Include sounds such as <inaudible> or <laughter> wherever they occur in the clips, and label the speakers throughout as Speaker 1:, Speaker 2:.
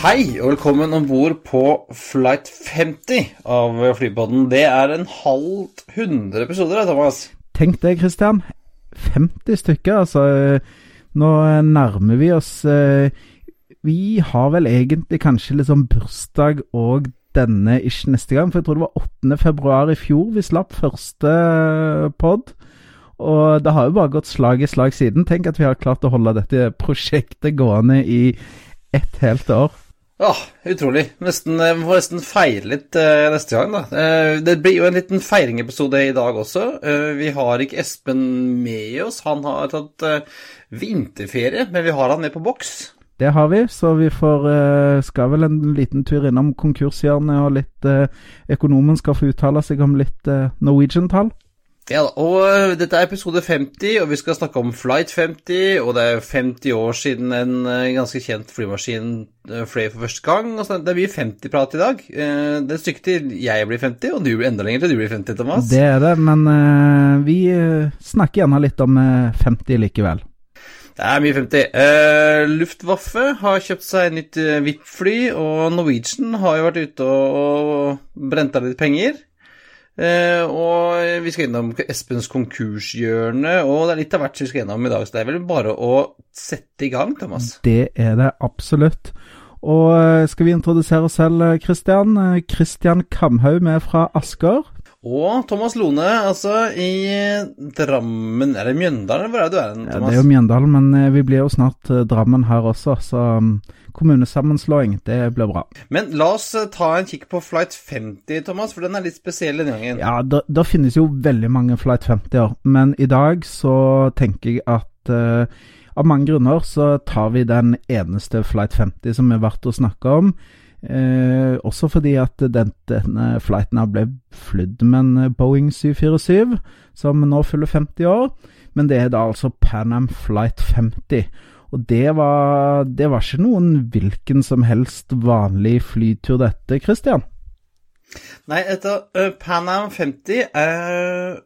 Speaker 1: Hei, og velkommen om bord på flight 50 av Flypodden. Det er en halv hundre episoder, Thomas.
Speaker 2: Tenk det, Christian. 50 stykker, altså. Nå nærmer vi oss eh, Vi har vel egentlig kanskje sånn bursdag og denne ikke neste gang, for jeg tror det var 8. februar i fjor vi slapp første pod. Og det har jo bare gått slag i slag siden. Tenk at vi har klart å holde dette prosjektet gående i ett helt år.
Speaker 1: Ja, utrolig. Nesten, Vi får nesten feire litt uh, neste gang, da. Uh, det blir jo en liten feiringepisode i dag også. Uh, vi har ikke Espen med oss. Han har tatt vinterferie, men vi har han med på boks.
Speaker 2: Det har vi, så vi får, skal vel en liten tur innom konkurshjørnet, og litt Økonomen skal få uttale seg om litt Norwegian-tall.
Speaker 1: Ja, og dette er episode 50, og vi skal snakke om Flight 50. Og det er 50 år siden en ganske kjent flymaskin fløy for første gang. og så Det mye 50-prat i dag. Det er et stykke til jeg blir 50, og du blir enda lenger til du blir 50, Thomas.
Speaker 2: Det er det, men uh, vi snakker gjerne litt om 50 likevel.
Speaker 1: Det er mye 50. Uh, Luftwaffe har kjøpt seg nytt VIP-fly, og Norwegian har jo vært ute og, og brent av litt penger. Uh, og vi skal innom Espens konkurshjørne, og det er litt av hvert vi skal innom i dag. Så det er vel bare å sette i gang, Thomas.
Speaker 2: Det er det absolutt. Og skal vi introdusere oss selv, Kristian? Kristian Kamhaug, vi er fra Asker.
Speaker 1: Og Thomas Lone, altså i Drammen Er det Mjøndalen, eller hvor er det du er? Thomas?
Speaker 2: Ja, det er jo Mjøndalen, men vi blir jo snart Drammen her også, så kommunesammenslåing, det blir bra.
Speaker 1: Men la oss ta en kikk på Flight 50, Thomas, for den er litt spesiell denne gangen.
Speaker 2: Ja, det finnes jo veldig mange Flight 50-er, men i dag så tenker jeg at uh, av mange grunner så tar vi den eneste Flight 50 som er verdt å snakke om. Eh, også fordi at den, denne flighten ble flydd med en Boeing 747, som nå fyller 50 år. Men det er da altså Pan Am Flight 50. Og det var, det var ikke noen hvilken som helst vanlig flytur, dette, Christian?
Speaker 1: Nei, etter uh, Pan Am 50 uh,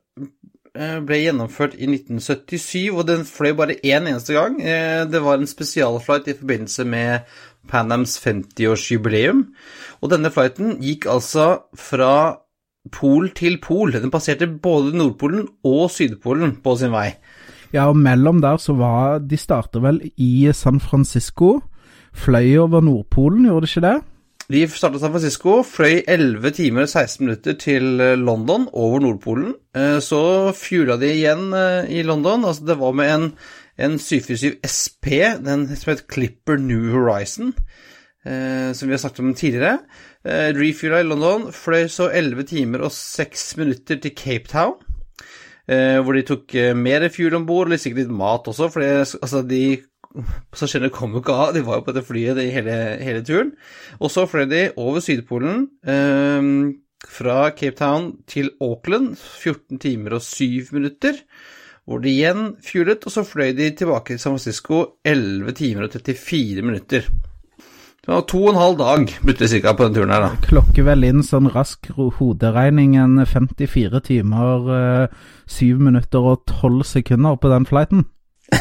Speaker 1: ble gjennomført i 1977, og den fløy bare én eneste gang. Uh, det var en spesialflight i forbindelse med Pan Ams 50-årsjubileum. Og denne flighten gikk altså fra pol til pol. Den passerte både Nordpolen og Sydpolen på sin vei.
Speaker 2: Ja, og mellom der så var De starter vel i San Francisco. Fløy over Nordpolen, gjorde de ikke det?
Speaker 1: De startet San Francisco, fløy 11 timer og 16 minutter til London over Nordpolen. Så fjula de igjen i London. Altså, det var med en, en 747 SP, den som het Clipper New Horizon, som vi har snakket om tidligere. Refuela i London, fløy så 11 timer og 6 minutter til Cape Town. Eh, hvor de tok eh, mer fuel om bord, og sikkert litt mat også, for altså, de passasjerene kom jo ikke av, de var jo på dette flyet i hele, hele, turen. Og så fløy de over Sydpolen, eh, fra Cape Town til Auckland, 14 timer og 7 minutter. Hvor de igjen fuelet, og så fløy de tilbake til San Francisco 11 timer og 34 minutter. Det var to og en halv dag brukte de ca. på den turen her, da.
Speaker 2: Klokker vel inn sånn rask hoderegning en 54 timer, 7 minutter og 12 sekunder på den flighten. <laughs>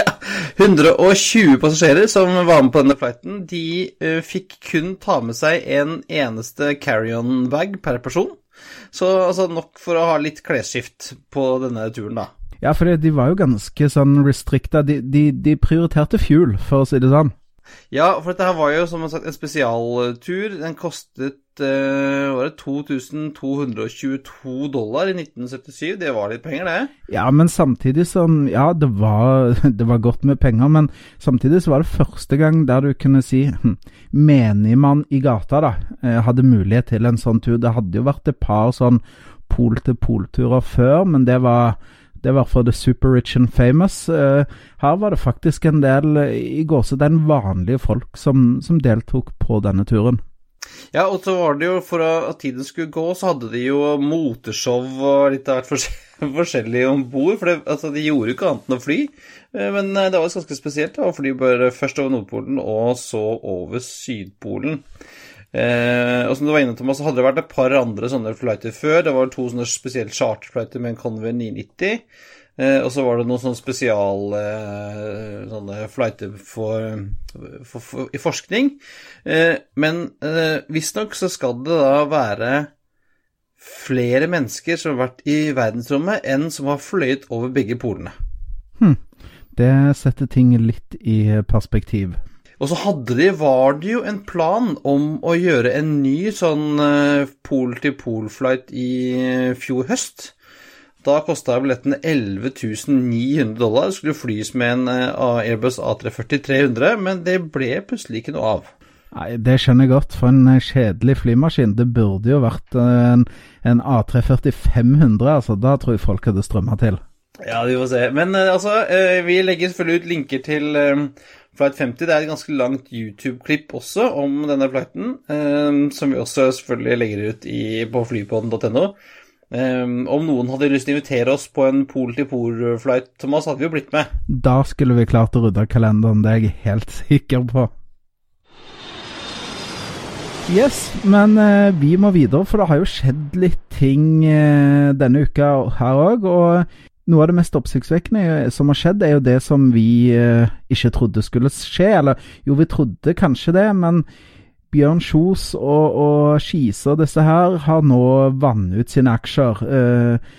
Speaker 1: ja. 120 passasjerer som var med på denne flighten, de uh, fikk kun ta med seg en eneste carry-on-bag per person. Så altså nok for å ha litt klesskift på denne turen, da.
Speaker 2: Ja, for de var jo ganske sånn restricta. De, de, de prioriterte fuel, for å si det sånn.
Speaker 1: Ja, for dette her var jo som sagt en spesialtur. Den kostet uh, var det 2222 dollar i 1977. Det var litt penger, det?
Speaker 2: Ja, men samtidig som Ja, det var, <laughs> det var godt med penger, men samtidig så var det første gang der du kunne si hm, menigmann i gata da, hadde mulighet til en sånn tur. Det hadde jo vært et par sånn pol-til-pol-turer før, men det var det var for The Super Rich and Famous. her var det faktisk en del i gåsetegn vanlige folk som, som deltok på denne turen.
Speaker 1: Ja, og så var det jo for at tiden skulle gå, så hadde de jo moteshow og litt av hvert <laughs> forskjellig om bord. For det, altså, de gjorde jo ikke annet enn å fly. Eh, men eh, det var ganske spesielt å fly bare først over Nordpolen og så over Sydpolen. Eh, og som du var inne Thomas, så hadde det vært et par andre sånne flighter før. Det var to sånne spesielle charterflighter med en Conway 990. Eh, og så var det noen sånne spesial eh, sånne flighter for, for, for, i forskning. Eh, men eh, visstnok så skal det da være flere mennesker som har vært i verdensrommet, enn som har fløyet over begge polene.
Speaker 2: Hm. Det setter ting litt i perspektiv.
Speaker 1: Og så hadde de, var det jo en plan om å gjøre en ny sånn pol-til-pol-flight i fjor høst. Da kosta billettene 11 900 dollar. Skulle flys med en eh, Airbus A340-300, men det ble plutselig ikke noe av.
Speaker 2: Nei, Det skjønner jeg godt. For en eh, kjedelig flymaskin. Det burde jo vært eh, en, en A340-500. altså. Da tror jeg folk hadde strømma til.
Speaker 1: Ja, vi får se. Men altså, vi legger selvfølgelig ut linker til Flight 50. Det er et ganske langt YouTube-klipp også om denne flighten, som vi også selvfølgelig legger ut på flypodden.no. Om noen hadde lyst til å invitere oss på en pol-til-pol-flight, Thomas, hadde vi jo blitt med.
Speaker 2: Da skulle vi klart å rydde kalenderen, det er jeg helt <laughs> sikker på. Yes, men eh, vi må videre, for det har jo skjedd litt ting eh, denne uka her òg. Og noe av det mest oppsiktsvekkende som har skjedd, er jo det som vi eh, ikke trodde skulle skje. Eller jo, vi trodde kanskje det, men Bjørn Kjos og, og Skise og disse her har nå vannet ut sine aksjer. Eh,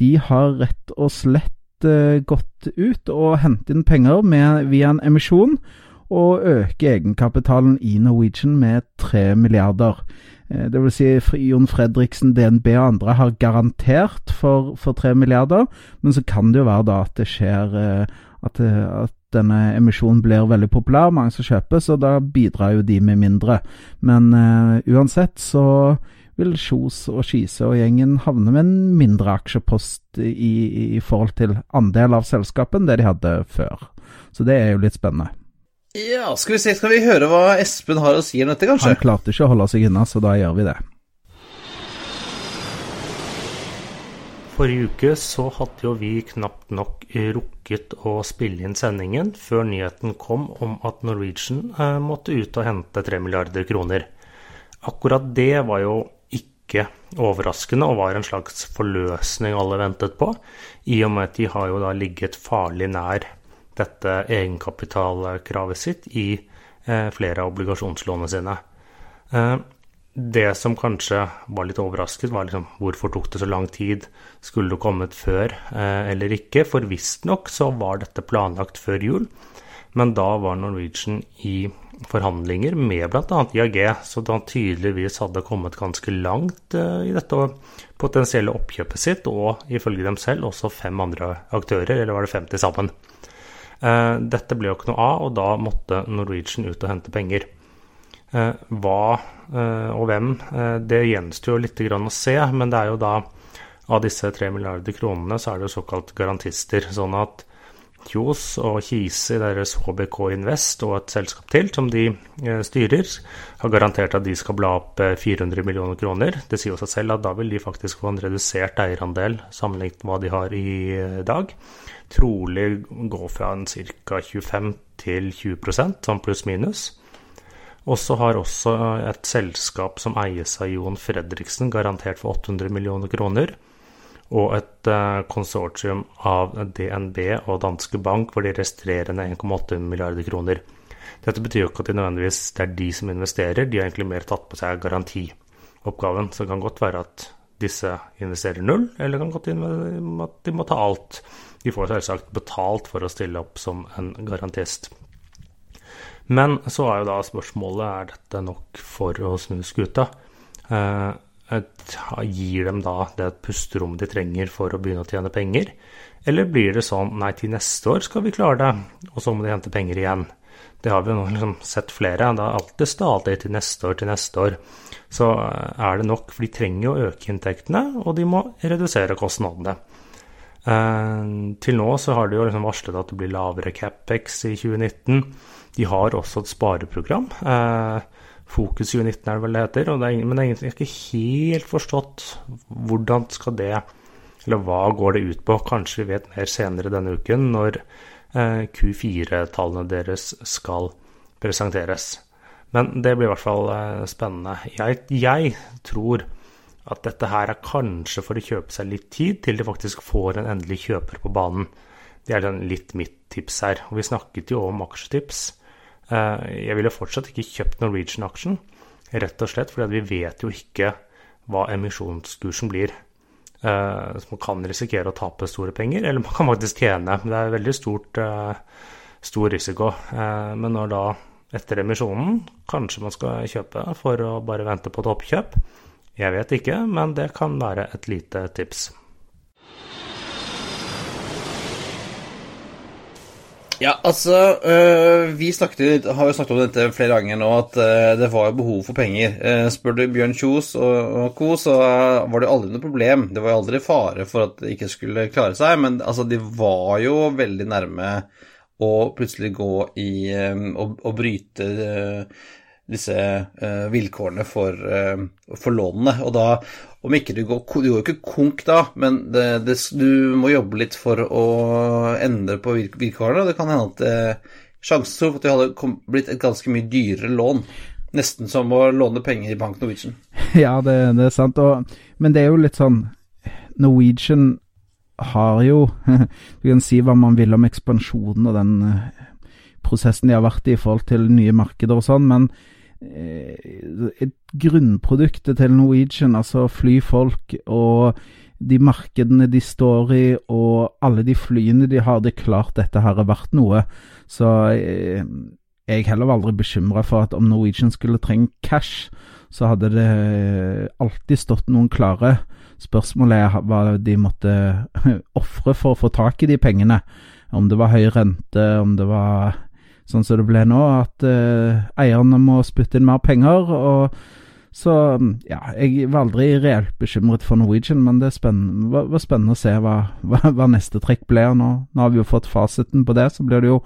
Speaker 2: de har rett og slett eh, gått ut og hentet inn penger med, via en emisjon, og øker egenkapitalen i Norwegian med 3 milliarder. Eh, det vil si Jon Fredriksen, DNB og andre har garantert for, for 3 milliarder, men så kan det jo være da at det skjer at, at denne emisjonen blir veldig populær, mange som kjøper, så da bidrar jo de med mindre. Men uh, uansett så vil Kjos og Skise og gjengen havne med en mindre aksjepost i, i forhold til andel av selskapet enn det de hadde før. Så det er jo litt spennende.
Speaker 1: Ja, skal vi se, skal vi høre hva Espen har å si om dette, kanskje?
Speaker 2: Han klarte ikke å holde seg unna, så da gjør vi det.
Speaker 3: Forrige uke så hadde jo vi knapt nok rukket å spille inn sendingen før nyheten kom om at Norwegian eh, måtte ut og hente 3 milliarder kroner. Akkurat det var jo ikke overraskende og var en slags forløsning alle ventet på, i og med at de har jo da ligget farlig nær dette egenkapitalkravet sitt i eh, flere av obligasjonslånene sine. Eh, det som kanskje var litt overrasket, var liksom hvorfor tok det så lang tid? Skulle det kommet før eh, eller ikke? For visstnok så var dette planlagt før jul, men da var Norwegian i forhandlinger med bl.a. IAG, så da tydeligvis hadde kommet ganske langt i dette potensielle oppkjøpet sitt, og ifølge dem selv også fem andre aktører, eller var det 50 sammen. Eh, dette ble jo ikke noe av, og da måtte Norwegian ut og hente penger. Eh, hva eh, og hvem, det gjenstår litt å se. Men det er jo da av disse tre milliarder kronene, så er det jo såkalt garantister. Sånn at Kjos og Kise i deres HBK Invest og et selskap til som de styrer, har garantert at de skal bla opp 400 millioner kroner. Det sier jo seg selv at da vil de faktisk få en redusert eierandel sammenlignet med hva de har i dag. Trolig gå fra en ca. 25 til 20% sånn pluss-minus. Og så har også et selskap som eies av Jon Fredriksen, garantert for 800 millioner kroner. Og et uh, konsortium av DNB og Danske Bank for de resterende 1,8 milliarder kroner. Dette betyr jo ikke at det nødvendigvis er de som investerer, de har egentlig mer tatt på seg garantioppgaven. Så det kan godt være at disse investerer null, eller kan godt at de må ta alt. De får selvsagt betalt for å stille opp som en garantist. Men så er jo da spørsmålet er dette nok for å snu skuta. Eh, gir dem da det pusterommet de trenger for å begynne å tjene penger? Eller blir det sånn nei, til neste år skal vi klare det, og så må de hente penger igjen? Det har vi jo liksom sett flere. Det er alltid stadig til neste år til neste år. Så eh, er det nok, for de trenger jo å øke inntektene, og de må redusere kostnadene. Eh, til nå så har de jo liksom varslet at det blir lavere capex i 2019. De har også et spareprogram eh, Fokus 2019 er det vel det heter. Det er, men det er ikke helt forstått hvordan skal det Eller hva går det ut på? Kanskje vi vet mer senere denne uken, når eh, Q4-tallene deres skal presenteres. Men det blir i hvert fall eh, spennende. Jeg, jeg, tror at dette her er kanskje for å kjøpe seg litt tid til de faktisk får en endelig kjøper på banen. Det er litt mitt tips her. Og vi snakket jo om aksjetips. Eh, jeg ville fortsatt ikke kjøpt Norwegian-aksjen, rett og slett fordi vi vet jo ikke hva emisjonskursen blir. Eh, så man kan risikere å tape store penger, eller man kan faktisk tjene. Det er veldig stort, eh, stor risiko. Men når da, etter emisjonen, kanskje man skal kjøpe for å bare vente på et oppkjøp. Jeg vet ikke, men det kan være et lite tips.
Speaker 1: Ja, altså øh, Vi snakket, har jo snakket om dette flere ganger nå, at øh, det var behov for penger. Uh, spør du Bjørn Kjos og, og co., så var det aldri noe problem. Det var jo aldri fare for at de ikke skulle klare seg, men altså, de var jo veldig nærme å plutselig gå i og bryte disse vilkårene for, for lånene. Og da om ikke du går Du går jo ikke konk da, men det, det, du må jobbe litt for å endre på vilkårene. Det kan hende at eh, sjansen for at det hadde blitt et ganske mye dyrere lån. Nesten som å låne penger i Bank Norwegian. <laughs>
Speaker 2: Ja, det, det er sant. Og, men det er jo litt sånn Norwegian har jo <laughs> Du kan si hva man vil om ekspansjonen og den eh, prosessen de har vært i i forhold til nye markeder og sånn, men et grunnprodukt til Norwegian, altså flyfolk og de markedene de står i, og alle de flyene de har, det er klart dette her har vært noe. Så eh, jeg er heller aldri bekymra for at om Norwegian skulle trenge cash, så hadde det alltid stått noen klare. Spørsmålet er hva de måtte <laughs> ofre for å få tak i de pengene. Om det var høy rente, om det var sånn som det ble nå, at uh, eierne må spytte inn mer penger. og så ja, jeg var aldri reelt bekymret for Norwegian, men det var, var, spennende å se hva, hva, hva, neste trekk blir. Nå, nå har vi jo fått fasiten på det, så blir det jo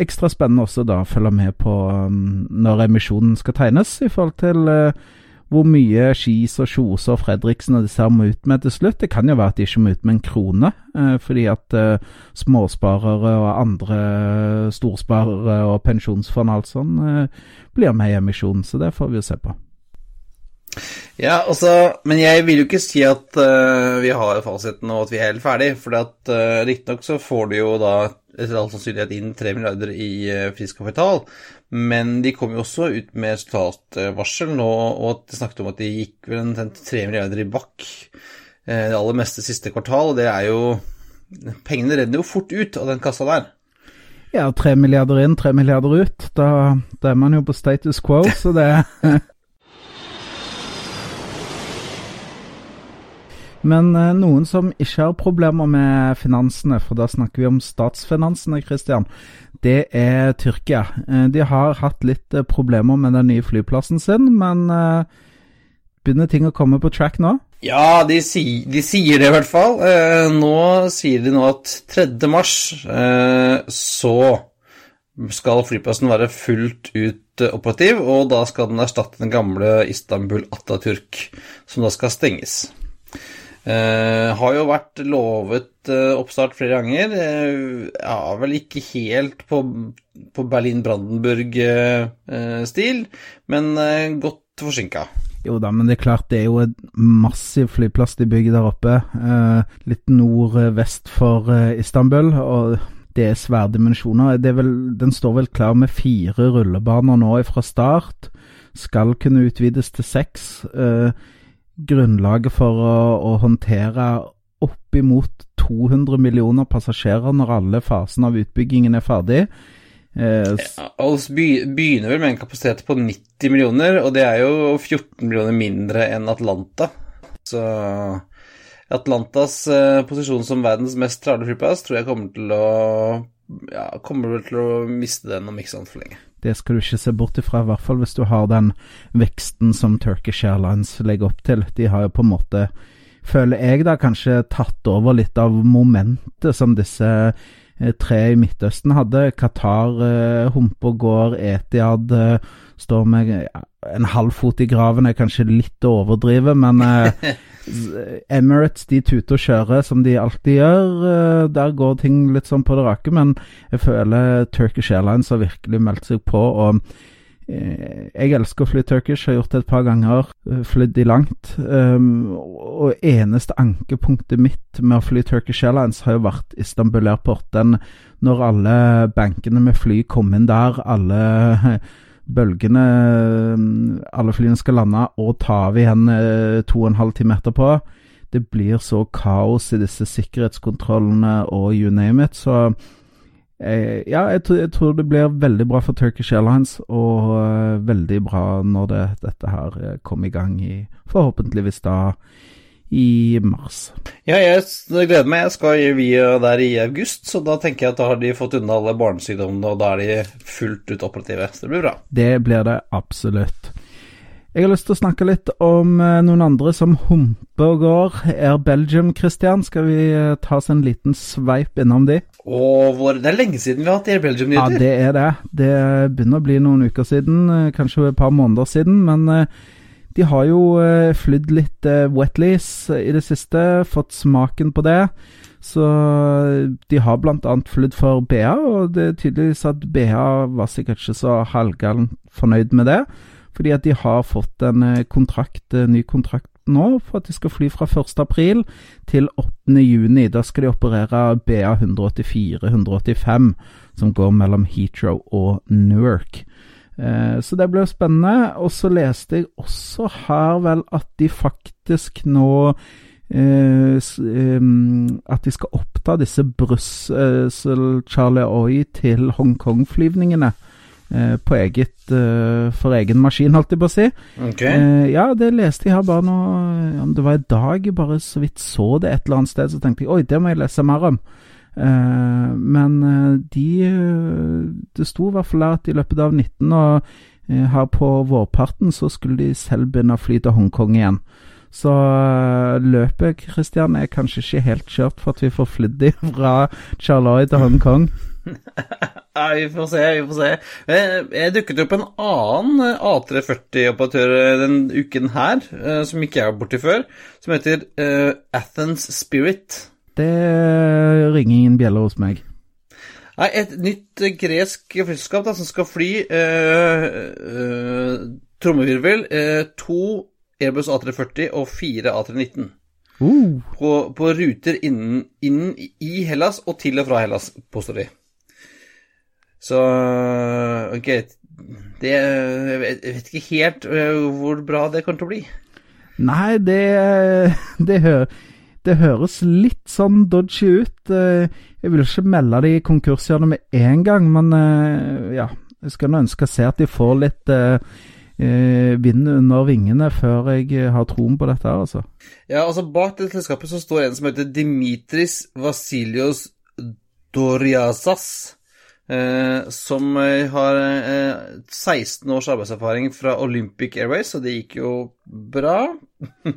Speaker 2: ekstra spennende også da å følge med på um, når emisjonen skal tegnes, i forhold til uh, hvor mye Skis og Kjose og Fredriksen og disse her må ut med til slutt. Det kan jo være at de ikke må ut med en krone, eh, fordi at eh, småsparere og andre storsparere og pensjonsfond og alt eh, blir med i emisjonen. Så det får vi jo se på.
Speaker 1: Ja, altså, men jeg vil jo ikke si at uh, vi har fasiten og at vi er helt ferdig, for uh, riktignok så får du jo da etter all sannsynlighet inn 3 milliarder i uh, frisk kapital, men de kom jo også ut med resultatvarsel nå, og de snakket om at de gikk vel en 3 milliarder i bakk eh, det aller meste siste kvartal. og det er jo Pengene renner jo fort ut av den kassa der.
Speaker 2: Ja, tre milliarder inn, tre milliarder ut. Da, da er man jo på status quo, så det <laughs> Men eh, noen som ikke har problemer med finansene, for da snakker vi om statsfinansene, Christian, det er Tyrkia. Eh, de har hatt litt eh, problemer med den nye flyplassen sin, men eh, begynner ting å komme på track nå?
Speaker 1: Ja, de, si, de sier det i hvert fall. Nå sier de nå at 3. mars så skal flyplassen være fullt ut operativ, og da skal den erstatte den gamle Istanbul Atatürk, som da skal stenges. Uh, har jo vært lovet uh, oppstart flere ganger. Uh, ja, vel ikke helt på, på Berlin-Brandenburg-stil, men godt forsinka.
Speaker 2: Jo da, men det er klart det er jo et massiv flyplass de bygger der oppe. litt nordvest for Istanbul, og det er svære dimensjoner. den står vel klar med fire rullebaner nå fra start. Skal kunne utvides til seks. Uh, grunnlaget for å, å håndtere oppimot 200 millioner passasjerer når alle fasene av utbyggingen er ferdig.
Speaker 1: Eh, ja, Ols begynner vel med en kapasitet på 90 millioner, og det er jo 14 millioner mindre enn Atlanta. Så Atlantas eh, posisjon som verdens mest travle flyplass tror jeg kommer til å ja, kommer vel til å miste den om ikke sant for lenge.
Speaker 2: Det skal du ikke se bort ifra, i hvert fall hvis du har den veksten som Turkish Airlines legger opp til. De har jo på en måte, føler jeg da, kanskje tatt over litt av momentet som disse tre i Midtøsten hadde. Qatar humper går, Etiad står med en halv fot i graven, er kanskje litt å overdrive, men <laughs> Emirates de tuter og kjører som de alltid gjør. Der går ting litt sånn på det rake, men jeg føler Turkish Airlines har virkelig meldt seg på. og Eh, jeg elsker å fly Turkish, har gjort det et par ganger. Eh, flydd de langt. Um, og eneste ankepunktet mitt med å fly Turkish Airlines har jo vært Istanbul Airport. Den, når alle bankene med fly kom inn der, alle <laughs> bølgene Alle flyene skal lande og ta av igjen to og en halv time etterpå. Det blir så kaos i disse sikkerhetskontrollene og you name it. Så Eh, ja, jeg tror, jeg tror, det blir veldig bra for Turkish Airlines, og eh, veldig bra når det, dette her uh, kommer i gang i forhåpentligvis da i mars.
Speaker 1: Ja, jeg gleder meg. Jeg skal via der i august, så da tenker jeg at da har de fått unna alle barnesykdommene, og da er de fullt ut operative. Så det blir bra.
Speaker 2: Det blir det absolutt. Jeg har lyst til å snakke litt om eh, noen andre som humper og går. Air Belgium, Christian. Skal vi eh, ta oss en liten sveip innom de?
Speaker 1: Og det er lenge siden vi har hatt Air Belgium-nyheter.
Speaker 2: Ja, det er det. Det begynner å bli noen uker siden, eh, kanskje et par måneder siden. Men de har jo flydd litt wetleys i det siste, fått smaken på det. Så de har bl.a. flydd for BA, og det er tydeligvis at BA var sikkert ikke så halvgalt fornøyd med det fordi at de har fått en eh, kontrakt, en ny kontrakt nå for at de skal fly fra 1.4 til 8.6. Da skal de operere BA 184-185, som går mellom Heathrow og Newark. Eh, så det ble spennende. Og så leste jeg også her vel at de faktisk nå eh, eh, At de skal oppta disse Brussel-Charlie Oi til Hongkong-flyvningene. Eh, på eget eh, for egen maskin, holdt jeg på å si.
Speaker 1: Okay.
Speaker 2: Uh, ja, det leste jeg her bare nå Om det var i dag jeg bare så vidt så det et eller annet sted, så tenkte jeg oi, det må jeg lese mer om. Uh, men de Det sto i hvert fall at i løpet av 19 og her på vårparten så skulle de selv begynne å fly til Hongkong igjen. Så løpet, Christian, er kanskje ikke helt kjørt for at vi får flydd <laughs> fra Charlotte til Hongkong. <laughs>
Speaker 1: Ja, vi får se, vi får se. Eh, jeg dukket opp en annen eh, A340-operatør denne den uken her, som ikke jeg var borti før, som heter Athens Spirit.
Speaker 2: Det ringer ingen bjeller hos meg.
Speaker 1: Nei, et nytt gresk flyselskap som skal fly eh, eh, trommevirvel, eh, to Airbus A340 og fire A319.
Speaker 2: Uh.
Speaker 1: På, på, ruter innen, innen, i Hellas og til og fra Hellas, påstår de. Så ok det, Jeg vet ikke helt hvor bra det kommer til å bli.
Speaker 2: Nei, det <laughs> Det, hø, det høres litt sånn dodgy ut. Øh, jeg vil ikke melde de konkursene med en gang, men øh, ja. Jeg skal nå ønske å se at de får litt vind under vingene før jeg har troen på dette her, altså.
Speaker 1: Ja, altså bak det selskapet så står en som heter Dimitris Vasilios Doriasas. Eh, som eh, har eh, 16 års arbeidserfaring fra Olympic Airways, og det gikk jo bra. <laughs>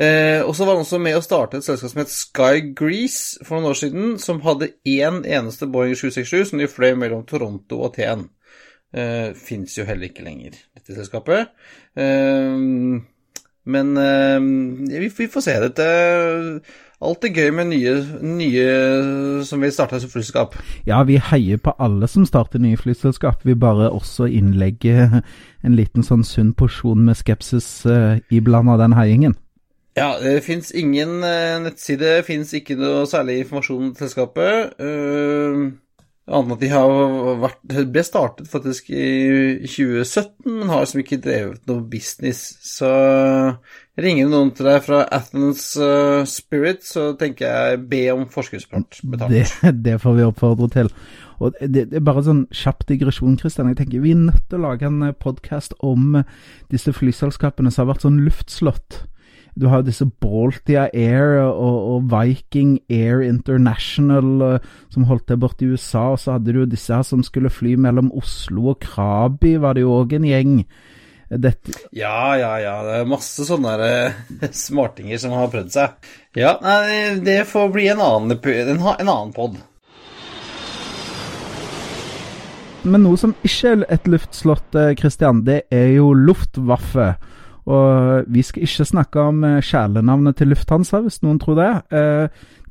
Speaker 1: eh, og så var han også med å starte et selskap som het Sky Grease for noen år siden, som hadde én eneste Boeing 767 som de fløy mellom Toronto og Aten. Eh, Fins jo heller ikke lenger, dette selskapet. Men vi, vi, får se. Dette Alltid gøy med nye, nye som vil starte som flyselskap.
Speaker 2: Ja, vi heier på alle som starter nye flyselskap. Vi bare også innlegger en liten sånn sunn porsjon med skepsis uh, iblanda den heiingen.
Speaker 1: Ja, det fins ingen uh, nettside, fins ikke noe særlig informasjon om selskapet. Uh, Annet enn at de har vært, ble startet faktisk i 2017, men har liksom ikke drevet noe business. Så ringer noen til deg fra Athens uh, Spirit, så tenker jeg be om forskuddsbetalt.
Speaker 2: Det, <laughs> det, får vi oppfordre til. Og det, det er bare sånn kjapp digresjon, Kristian. Jeg tenker Vi er nødt til å lage en podkast om disse flyselskapene som har vært sånn luftslott. Du har disse Baltia Air og, og, Viking Air International som holdt til borte i USA. Og så hadde du disse her som skulle fly mellom Oslo og Krabi, var det jo òg en gjeng.
Speaker 1: Dette... Ja, ja, ja. Det er masse sånne uh, <laughs> smartinger som har prøvd seg. Ja, nei, det får bli en annen, en, en annen pod.
Speaker 2: Men noe som ikke er et luftslott, Kristian, det er jo Luftwaffe. Og vi skal ikke snakke om kjælenavnet til Lufthansa, hvis noen tror det.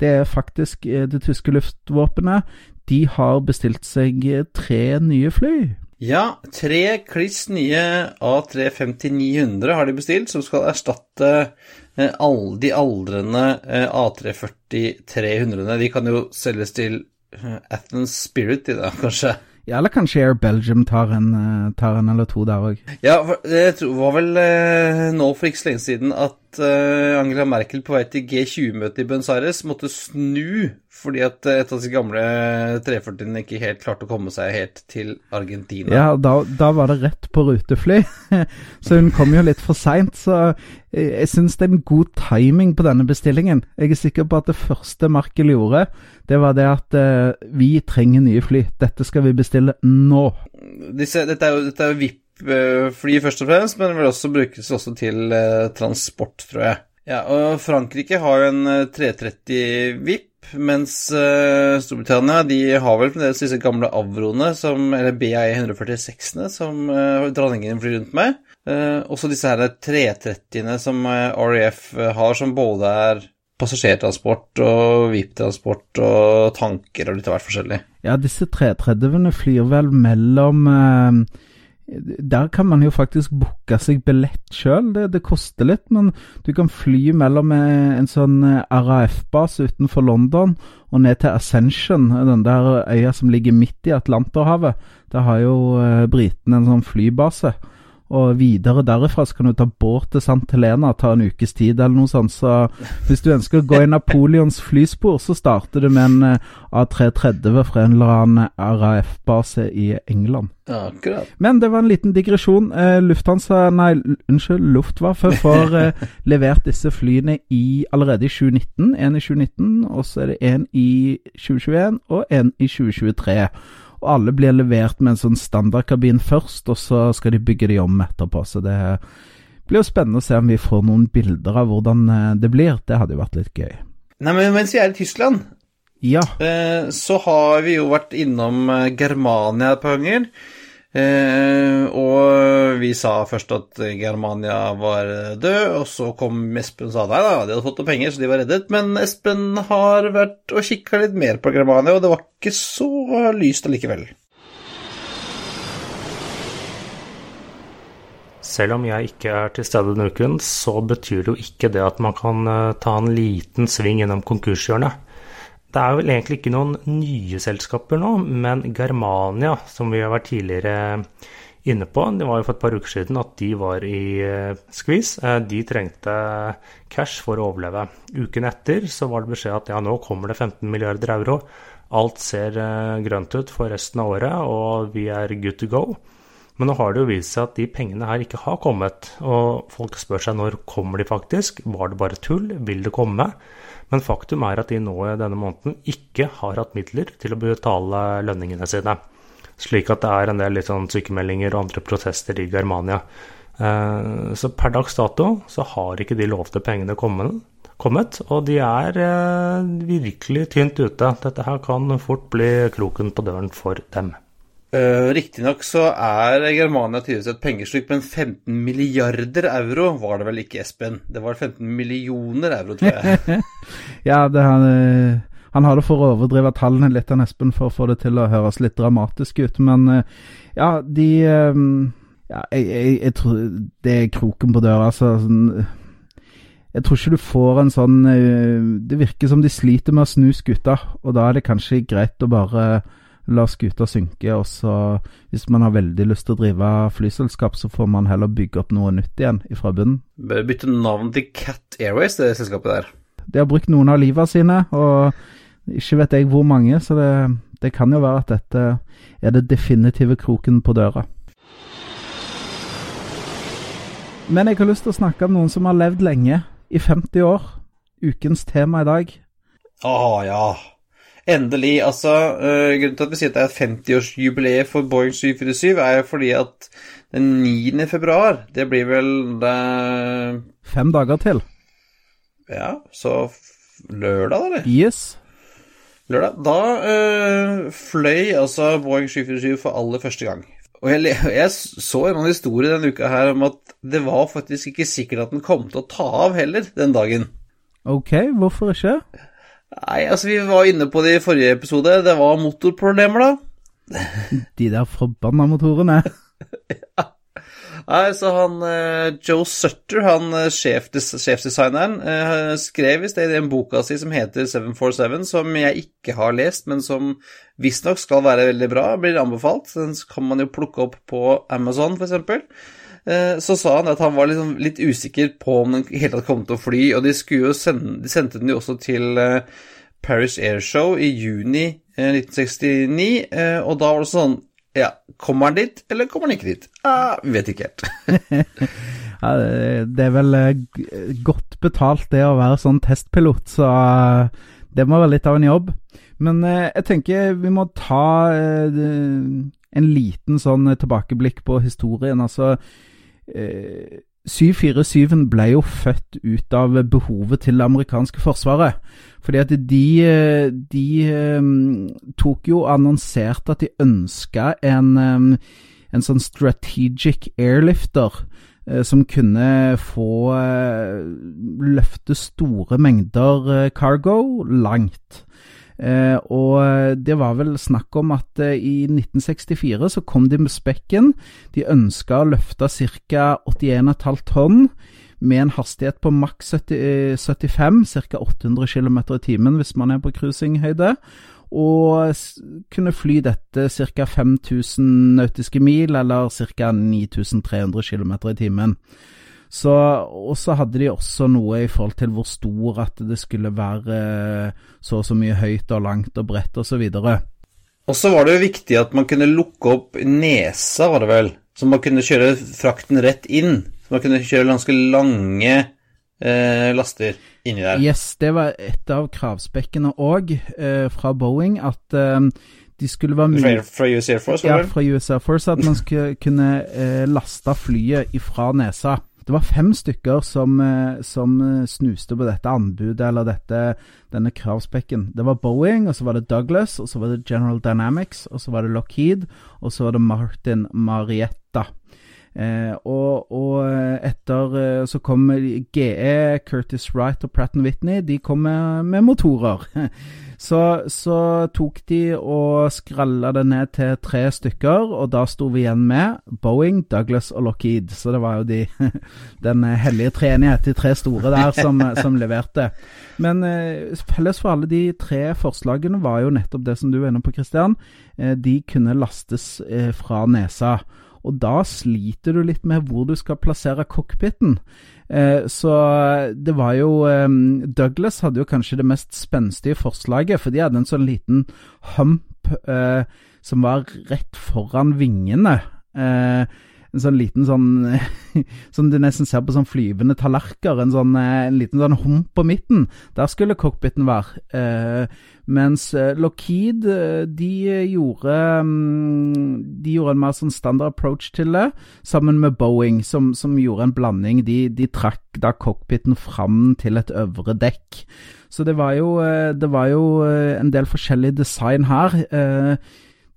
Speaker 2: Det er faktisk det tyske luftvåpenet. De har bestilt seg tre nye fly.
Speaker 1: Ja, tre kliss nye A350-900 har de bestilt, som skal erstatte eh, alle de aldrende eh, A340-300-ene. De kan jo selges til eh, Athens Spirit i dag, kanskje.
Speaker 2: Ja, eller kanskje Air Belgium tar en, tar en eller to der òg.
Speaker 1: Ja, det var vel nå for ikke så lenge siden at Angela Merkel på vei til G20-møtet i Buenos Aires måtte snu fordi at et av de gamle 340-ene ikke helt klarte å komme seg helt til Argentina.
Speaker 2: Ja, da, da var det rett på rutefly. <laughs> så hun kom jo litt for seint. Så jeg, jeg syns det er en god timing på denne bestillingen. Jeg er sikker på at det første Markel gjorde, det var det at uh, vi trenger nye fly. Dette skal vi bestille nå.
Speaker 1: Disse, dette er jo, dette jo VIP-fly først og fremst, men det vil også brukes også til uh, transport, tror jeg. Ja, og Frankrike har jo en 330 VIP mens uh, Storbritannia de har vel fremdeles disse gamle Avroene, som, eller BAE 146-ene, som uh, dronningen flyr rundt med. Uh, også disse her 330-ene som RAF har, som både er passasjertransport og VIP-transport og tanker og litt av hvert forskjellig.
Speaker 2: Ja, disse 330-ene flyr vel mellom der kan man jo faktisk booke seg billett sjøl. Det, det, koster litt, men du kan fly mellom en sånn eh, RAF-base utenfor London og ned til Ascension, den der øya som ligger midt i Atlanterhavet. Der har jo eh, britene en sånn flybase. Og videre derifra så kan du ta båt til Sant Helena, ta en ukes tid eller noe sånt. Så hvis du ønsker å gå i Napoleons flyspor, så starter du med en eh, A330 fra en eller annen RAF-base i England.
Speaker 1: Akkurat.
Speaker 2: Men det var en liten digresjon. Eh, Lufthansa, nei, unnskyld, Luftwaffe får eh, <laughs> levert disse flyene i, allerede i 2019. En i 2019, og så er det en i 2021 og en i 2023. Og alle blir levert med en sånn standardkabin først, og så skal de bygge de om etterpå. Så det blir jo spennende å se om vi får noen bilder av hvordan eh, det blir. Det hadde jo vært litt gøy.
Speaker 1: Nei, men mens vi er i Tyskland,
Speaker 2: ja.
Speaker 1: Eh, så har vi jo vært innom eh, Germania et par ganger. Eh, og vi sa først at Germania var død, og så kom Espen og sa nei da, de hadde fått noen penger, så de var reddet. Men Espen har vært og kikka litt mer på Germania, og det var ikke så lyst allikevel.
Speaker 3: Selv om jeg ikke er til stede denne uken, så betyr det jo ikke det at man kan eh, ta en liten sving gjennom konkurshjørnet. Det er vel egentlig ikke noen nye selskaper nå, men Germania, som vi har vært tidligere inne på, det var jo for et par uker siden at de var i uh, skvis. Uh, de trengte cash for å overleve. Uken etter så var det beskjed at ja, nå kommer det 15 milliarder euro. Alt ser uh, grønt ut for resten av året, og vi er good to go. Men nå har det jo vist seg at de pengene her ikke har kommet. Og folk spør seg når kommer de faktisk? Var det bare tull? Vil det komme? Men faktum er at de nå i denne måneden ikke har hatt midler til å betale lønningene sine. Slik at det er en del litt sånn sykemeldinger og andre protester i Germania. Eh, så per dags dato så har ikke de lovte pengene kommet, og de er eh, virkelig tynt ute. Dette her kan fort bli kroken på døren for dem.
Speaker 1: Uh, Riktignok så er Germania tydeligvis et pengesluk, men 15 milliarder euro var det vel ikke, Espen? Det var 15 millioner euro, tror jeg. <laughs>
Speaker 2: ja, det han, uh, han har det for å overdrive tallene litt, han Espen, for å få det til å høres litt dramatisk ut. Men uh, ja, de Ja, jeg, jeg, jeg, tror det er kroken på døra, altså. Sånn, jeg tror ikke du får en sånn Det virker som de sliter med å snu skuta, og da er det kanskje greit å bare la skuta synke. Og så, hvis man har veldig lyst til å drive flyselskap, så får man heller bygge opp noe nytt igjen fra bunnen.
Speaker 1: Bør bytte navn til Cat Airways, det selskapet der.
Speaker 2: De har brukt noen av livet sine, og ikke vet jeg hvor mange, så det, det kan jo være at dette er det definitive kroken på døra. Men jeg har lyst til å snakke om noen som har levd lenge, i 50 år. Ukens tema i dag.
Speaker 1: Å oh, ja. Endelig. Altså, uh, grunnen til at vi sier at det er 50-årsjubileet for Boeing 747, er jo fordi at den 9. februar, det blir vel det
Speaker 2: Fem dager til.
Speaker 1: Ja, så lørdag, eller?
Speaker 2: Yes.
Speaker 1: lørdag. Da øh, fløy altså Boeing 747 for aller første gang. Og jeg, jeg så en historie denne uka her om at det var faktisk ikke sikkert at den kom til å ta av heller den dagen.
Speaker 2: Ok, hvorfor ikke?
Speaker 1: Nei, altså vi var inne på det i forrige episode. Det var motorproblemer, da. <laughs>
Speaker 2: De der forbanna motorene. <laughs>
Speaker 1: ja. Nei, så han uh, Joe Sutter, han uh, sjefdesigneren, uh, skrev i sted i den boka si som heter 747, som jeg ikke har lest, men som visstnok skal være veldig bra, blir anbefalt. Den kan man jo plukke opp på Amazon, f.eks. Uh, så sa han at han var liksom litt usikker på om den helt tatt kom til å fly, og de, sende, de sendte den jo også til Paris Airshow i juni 1969, og da var det sånn ja, Kommer han dit, eller kommer han ikke dit? Ah, vet ikke helt. <laughs>
Speaker 2: ja, det er vel eh, godt betalt, det å være sånn testpilot, så eh, det må være litt av en jobb. Men eh, jeg tenker vi må ta en liten sånn tilbakeblikk på historien. Altså 747 ble jo født ut av behovet til det amerikanske forsvaret. Fordi at de, de um, tok jo og annonserte at de ønska en, um, en sånn strategic airlifter uh, som kunne få løfte store mengder cargo langt. Eh, og det var vel snakk om at eh, i 1964 så kom de med spekken. De ønska å løfte ca. 81,5 tonn med en hastighet på maks 75, ca. 800 km i timen hvis man er på cruisinghøyde. Og kunne fly dette ca. 5000 nautiske mil, eller ca. 9300 km i timen. Så, og så hadde de også noe i forhold til hvor stor at det skulle være så og så mye høyt og langt og bredt osv.
Speaker 1: Og så var det jo viktig at man kunne lukke opp nesa, var det vel. Så man kunne kjøre frakten rett inn. Så man kunne kjøre ganske lange eh, laster inni der.
Speaker 2: Yes, det var et av kravspekkene òg eh, fra Boeing. At eh, de skulle være
Speaker 1: mulig Fra, fra US Air Force?
Speaker 2: Ja, fra US Air Force. At man skulle kunne eh, laste flyet ifra nesa. Det var fem stykker som, eh, som, eh, snuste på dette anbudet, eller dette, denne kravspekken. Det var Boeing, og så var det Douglas, og så var det General Dynamics, og så var det Lockheed, og så var det Martin Marietta. Eh, og, og, etter eh, så kom GE, Curtis Wright og Pratt Whitney. De kom med, med motorer. <laughs> Så, så, tok de og skralla det ned til tre stykker, og da sto vi igjen med Boeing, Douglas og Lockheed. Så det var jo de, <laughs> den hellige treenighet, de tre store der, som, <laughs> som leverte. Men eh, felles for alle de tre forslagene var jo nettopp det som du var inne på, Christian. Eh, de kunne lastes eh, fra nesa. Og da sliter du litt med hvor du skal plassere cockpiten. Eh, så det var jo Douglas hadde jo kanskje det mest spenstige forslaget, for de hadde en sånn liten hump eh, som var rett foran vingene. Eh, en sånn liten sånn Som <laughs> du nesten ser på sånn flyvende tallerkener. En, sånn, eh, en liten sånn hump på midten. Der skulle cockpiten være. Eh, mens eh, Lockheed de gjorde mm, De gjorde en mer sånn standard approach til det, sammen med Boeing, som, som gjorde en blanding. De, de trakk da cockpiten fram til et øvre dekk. Så det var jo, det var jo en del forskjellig design her.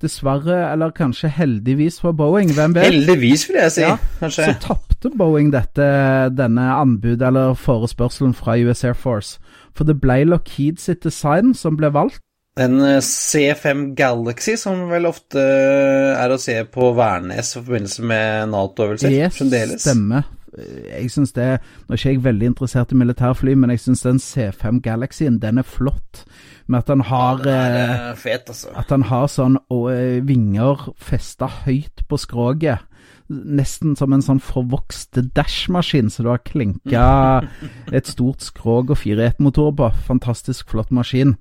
Speaker 2: Dessverre, eller kanskje heldigvis for Boeing, hvem vet?
Speaker 1: Heldigvis, vil jeg si. Ja, kanskje.
Speaker 2: Så tapte Boeing dette, denne anbudet, eller forespørselen fra US Air Force. For det ble Lockheed sitt design som ble valgt.
Speaker 1: En eh, C5 Galaxy, som vel ofte er å se på Værnes i forbindelse med Nato-øvelser
Speaker 2: yes, fremdeles. stemmer. Jeg synes det, Nå er ikke jeg veldig interessert i militærfly, men jeg syns den C5 Galaxyen, den er flott med at den har
Speaker 1: ja, fet, altså.
Speaker 2: At den har sånn eh, vinger festa høyt på skroget. Nesten som en sånn forvokst dashmaskin, så du har klinka <laughs> et stort skrog og fire etmotorer på. Fantastisk flott maskin.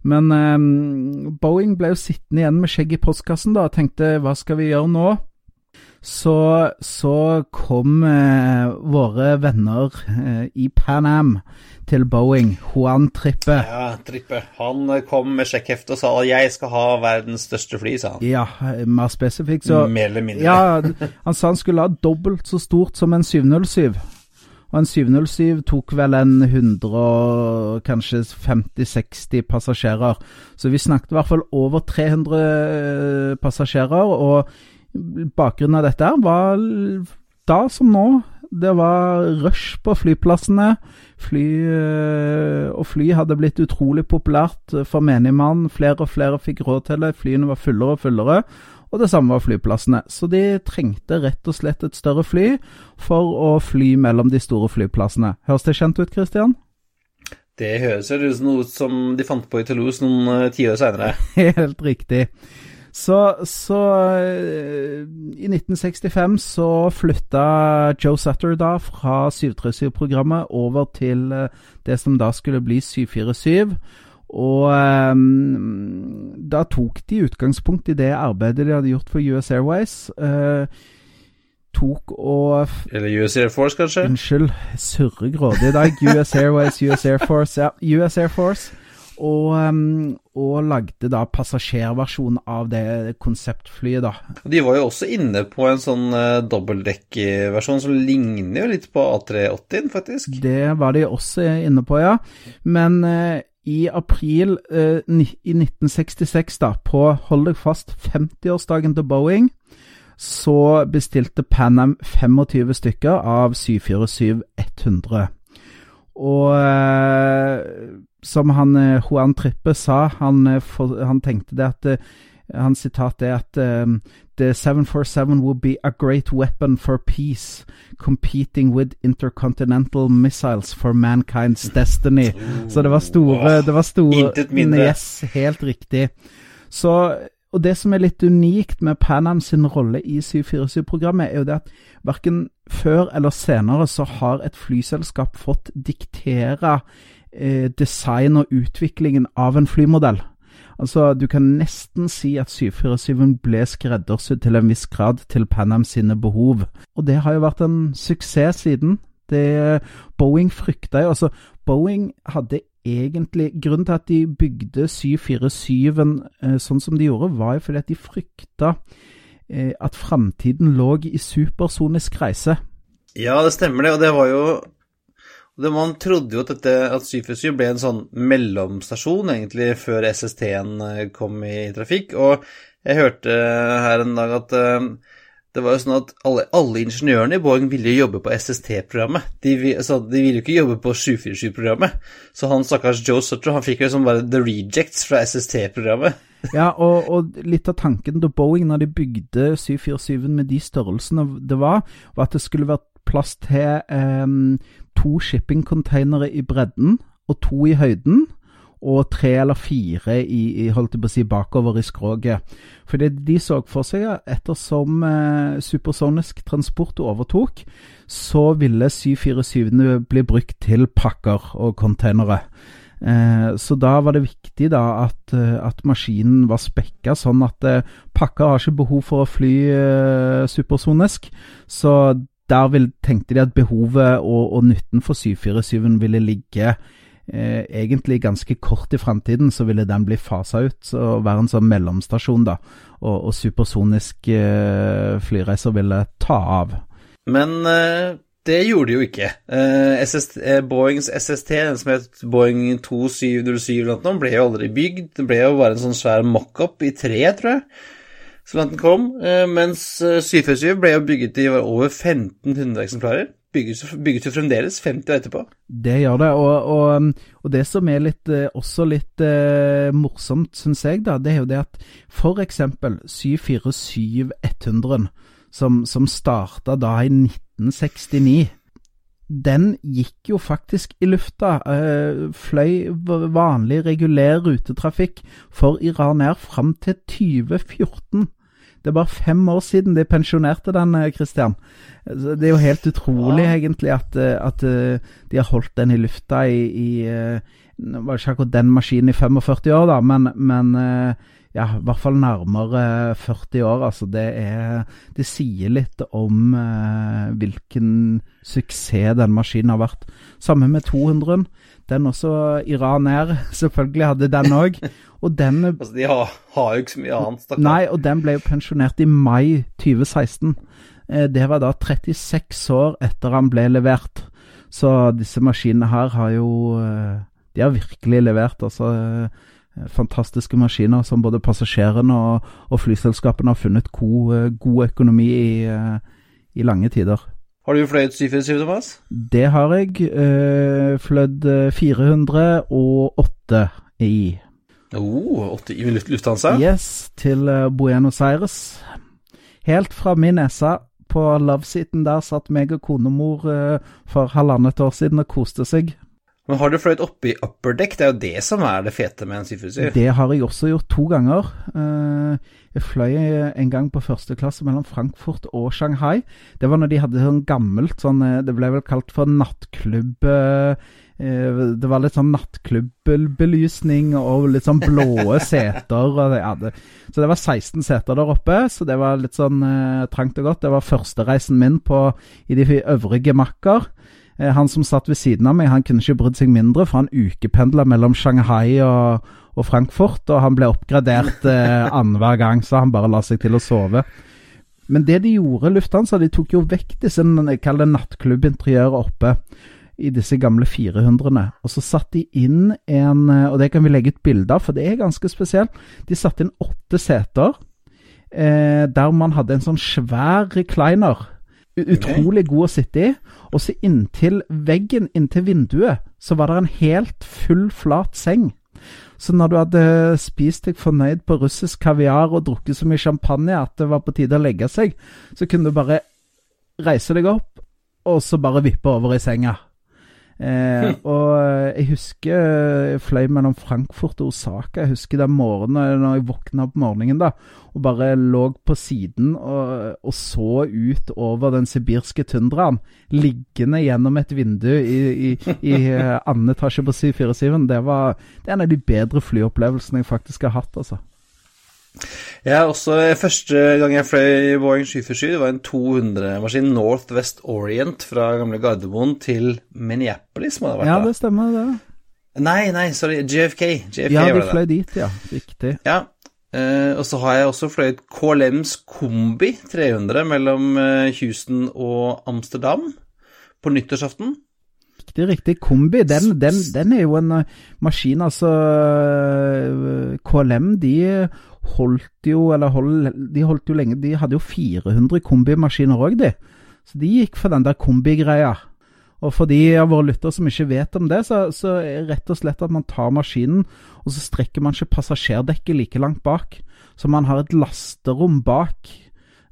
Speaker 2: Men um, Boeing ble jo sittende igjen med skjegg i postkassen da og tenkte hva skal vi gjøre nå? Så, så kom eh, våre venner eh, i Pan Am til Boeing, Juan Trippe.
Speaker 1: Ja, Trippe. Han eh, kom med sjekkhefte og sa at 'jeg skal ha verdens største fly', sa han.
Speaker 2: Ja, mer spesifikt så
Speaker 1: Mer eller mindre.
Speaker 2: Ja, han sa han skulle ha dobbelt så stort som en 707. Og en 707 tok vel en 100 kanskje 50-60 passasjerer. Så vi snakket i hvert fall over 300 passasjerer. Og bakgrunnen av dette var da som nå. Det var rush på flyplassene. Fly, og fly hadde blitt utrolig populært for menigmann. Flere og flere fikk råd til det. Flyene var fullere og fullere og det samme var flyplassene. Så de trengte rett og slett et større fly for å fly mellom de store flyplassene. Høres det kjent ut, Christian?
Speaker 1: Det høres ut som noe som de fant på i Toulouse noen uh, tiår seinere. <laughs>
Speaker 2: Helt riktig. Så, så uh, I 1965 så flytta Joe Sutter da fra 737-programmet over til uh, det som da skulle bli 747. Og um, da tok de utgangspunkt i det arbeidet de hadde gjort for US Airways. Uh, tok og
Speaker 1: Eller US Air Force, kanskje?
Speaker 2: Unnskyld, surrer grådig i dag. US Airways, US Air Force. Ja, US Air Force. Og, um, og lagde da passasjerversjon av det konseptflyet, da.
Speaker 1: De var jo også inne på en sånn uh, dobbeltdekkversjon som ligner jo litt på A380-en, faktisk.
Speaker 2: Det var de også inne på, ja. Men uh, i april eh, i 1966, da, på hold deg fast 50-årsdagen til Boeing, så bestilte Pan 25 stykker av 747-100. Og eh, som han eh, Juan Trippe sa, han, eh, han tenkte det at Hans sitat er at The 747 will be a great weapon for peace, competing with intercontinental missiles for mankind's destiny. <laughs> Så det var store, det var store
Speaker 1: Intet mindre.
Speaker 2: Yes, helt riktig. Så, og det som er litt unikt med Panam sin rolle i 747-programmet, er jo det at verken før eller senere så har et flyselskap fått diktere eh, design og utviklingen av en flymodell. Altså, Du kan nesten si at 747 ble skreddersydd til en viss grad til Panam sine behov. Og det har jo vært en suksess siden. Det, Boeing frykta jo altså Boeing hadde egentlig Grunnen til at de bygde 747-en eh, sånn som de gjorde, var jo fordi at de frykta eh, at framtiden lå i supersonisk reise.
Speaker 1: Ja, det stemmer det, og det var jo det, man trodde jo at, dette, at 747 ble en sånn mellomstasjon, egentlig, før SST-en eh, kom i trafikk. Og jeg hørte her en dag at uh, det var jo sånn at alle, alle ingeniørene i Boeing ville jo jobbe på SST-programmet. De, altså, de, ville jo ikke jobbe på 747-programmet. Så han stakkars Joe Sutter han fikk jo liksom bare the rejects fra SST-programmet. <laughs>
Speaker 2: ja, og, og, litt av tanken til Boeing når de bygde 747-en med de størrelsene det var, var at det skulle vært plass til eh, to shippingcontainere i bredden og to i høyden. Og tre eller fire i, i holdt jeg på å si, bakover i skroget. Fordi de så for seg ettersom eh, supersonisk transport overtok, så ville 747-ene bli brukt til pakker og containere. Eh, så da var det viktig da at, eh, at maskinen var spekka sånn at eh, pakker har ikke behov for å fly eh, supersonisk. Så der vil, tenkte de at behovet og, og nytten for 747 ville ligge eh, egentlig ganske kort i framtiden. Så ville den bli fasa ut og være en sånn mellomstasjon, da. Og, og supersoniske eh, flyreiser ville ta av.
Speaker 1: Men eh, det gjorde de jo ikke. Eh, SST, eh, Boeings SST, den som het Boeing 2707, ble jo aldri bygd. Det ble jo bare en sånn svær mockup i tre, tror jeg så langt den kom. Eh, mens 747 ble jo bygget i over 1500 eksemplarer. Bygges, bygges jo fremdeles 50 år etterpå.
Speaker 2: Det gjør det, og, og, um, og det som er litt, eh, også litt eh, morsomt, syns jeg, da, det er jo det at f.eks. 747-100, som, som starta da i 1969 den gikk jo faktisk i lufta. Eh, fløy vanlig, regulær rutetrafikk for Iran Air fram til 2014. Det er bare fem år siden de pensjonerte den, eh, Christian. Det er jo helt utrolig, ja. egentlig, at, eh, at, eh, de har holdt den i lufta i, i var ikke akkurat den maskinen i 45 år, da, men, men ja, i hvert fall nærmere 40 år. Altså, det er Det sier litt om eh, hvilken suksess den maskinen har vært. Samme med 200. Den også Iran Air, <laughs> selvfølgelig hadde den òg. Og den <laughs>
Speaker 1: Altså, de har, har, jo ikke så mye annet,
Speaker 2: stakkar. Nei, og den ble jo pensjonert i mai 2016. Eh, det var da 36 år etter han ble levert. Så disse maskinene her har jo eh, De har virkelig levert, altså. eh, Fantastiske maskiner som både passasjerene og, og flyselskapene har funnet god, god økonomi i, i lange tider.
Speaker 1: Har du fløyet 747, Thomas?
Speaker 2: Det har jeg. Uh, flødd eh, 408 i.
Speaker 1: Oh, 80 i luft, Lufthansa?
Speaker 2: Yes, til eh, Buenos Aires. Helt fra min nese på loveseaten der satt meg og konemor uh, for halvannet år siden og koste seg.
Speaker 1: Men har du fløyet oppe i upper deck? Det er jo det som er det fete med en 747.
Speaker 2: Det har jeg også gjort to ganger. Uh, jeg fløy en gang på første klasse mellom Frankfurt og Shanghai. Det var når de hadde sånn gammelt sånn uh, Det ble vel kalt for nattklubb uh, Det var litt sånn nattklubbelysning og litt sånn blåe <laughs> seter. Og det, så det var 16 seter der oppe, så det var litt sånn trangt og godt. Det var førstereisen min på, i de øvrige makker. Han som satt ved siden av meg, han kunne ikke brydd seg mindre, for han ukependla mellom Shanghai og, og, Frankfurt, og han ble oppgradert eh, <laughs> annenhver gang, så han bare la seg til å sove. Men det de gjorde, Lufthansa, de tok jo vekk disse kall det nattklubbinteriøret oppe i disse gamle 400-ene, og så satte de inn en Og det kan vi legge ut bilde av, for det er ganske spesielt. De satte inn åtte seter eh, der man hadde en sånn svær recliner. Utrolig god å sitte i. Og så inntil veggen, inntil vinduet, så var det en helt full, flat seng. Så når du hadde spist deg fornøyd på russisk kaviar og drukket så mye champagne at det var på tide å legge seg, så kunne du bare reise deg opp, og så bare vippe over i senga. Eh, <laughs> og jeg husker jeg fløy mellom Frankfurt og Osaka. Jeg husker den morgenen når jeg våkna opp morgenen da, og bare lå på siden og, og så ut over den sibirske tundraen, liggende gjennom et vindu i, i, i annen etasje på 747. Det, var, det er en av de bedre flyopplevelsene jeg faktisk har hatt, altså.
Speaker 1: Ja, også Første gang jeg fløy Boeing 747, det var en 200-maskin Northwest Orient fra gamle Gardermoen til Minneapolis, må det ha vært
Speaker 2: Ja, det stemmer, det.
Speaker 1: Nei, nei, sorry, JFK. JFK
Speaker 2: Ja, du fløy dit, ja. Riktig.
Speaker 1: Ja, Uh, og så har jeg også fløyet KLMs Kombi 300 mellom eh, Houston og Amsterdam på nyttårsaften.
Speaker 2: Riktig, riktig. Kombi, den, den, den er jo en uh, maskin, altså KLM, de holdt jo, eller hold, de holdt jo lenge De hadde jo 400 kombimaskiner òg, de. Så de gikk for den der kombigreia. Og for de av våre lyttere som ikke vet om det, så, så er det rett og slett at man tar maskinen, og så strekker man ikke passasjerdekket like langt bak. Så man har et lasterom bak,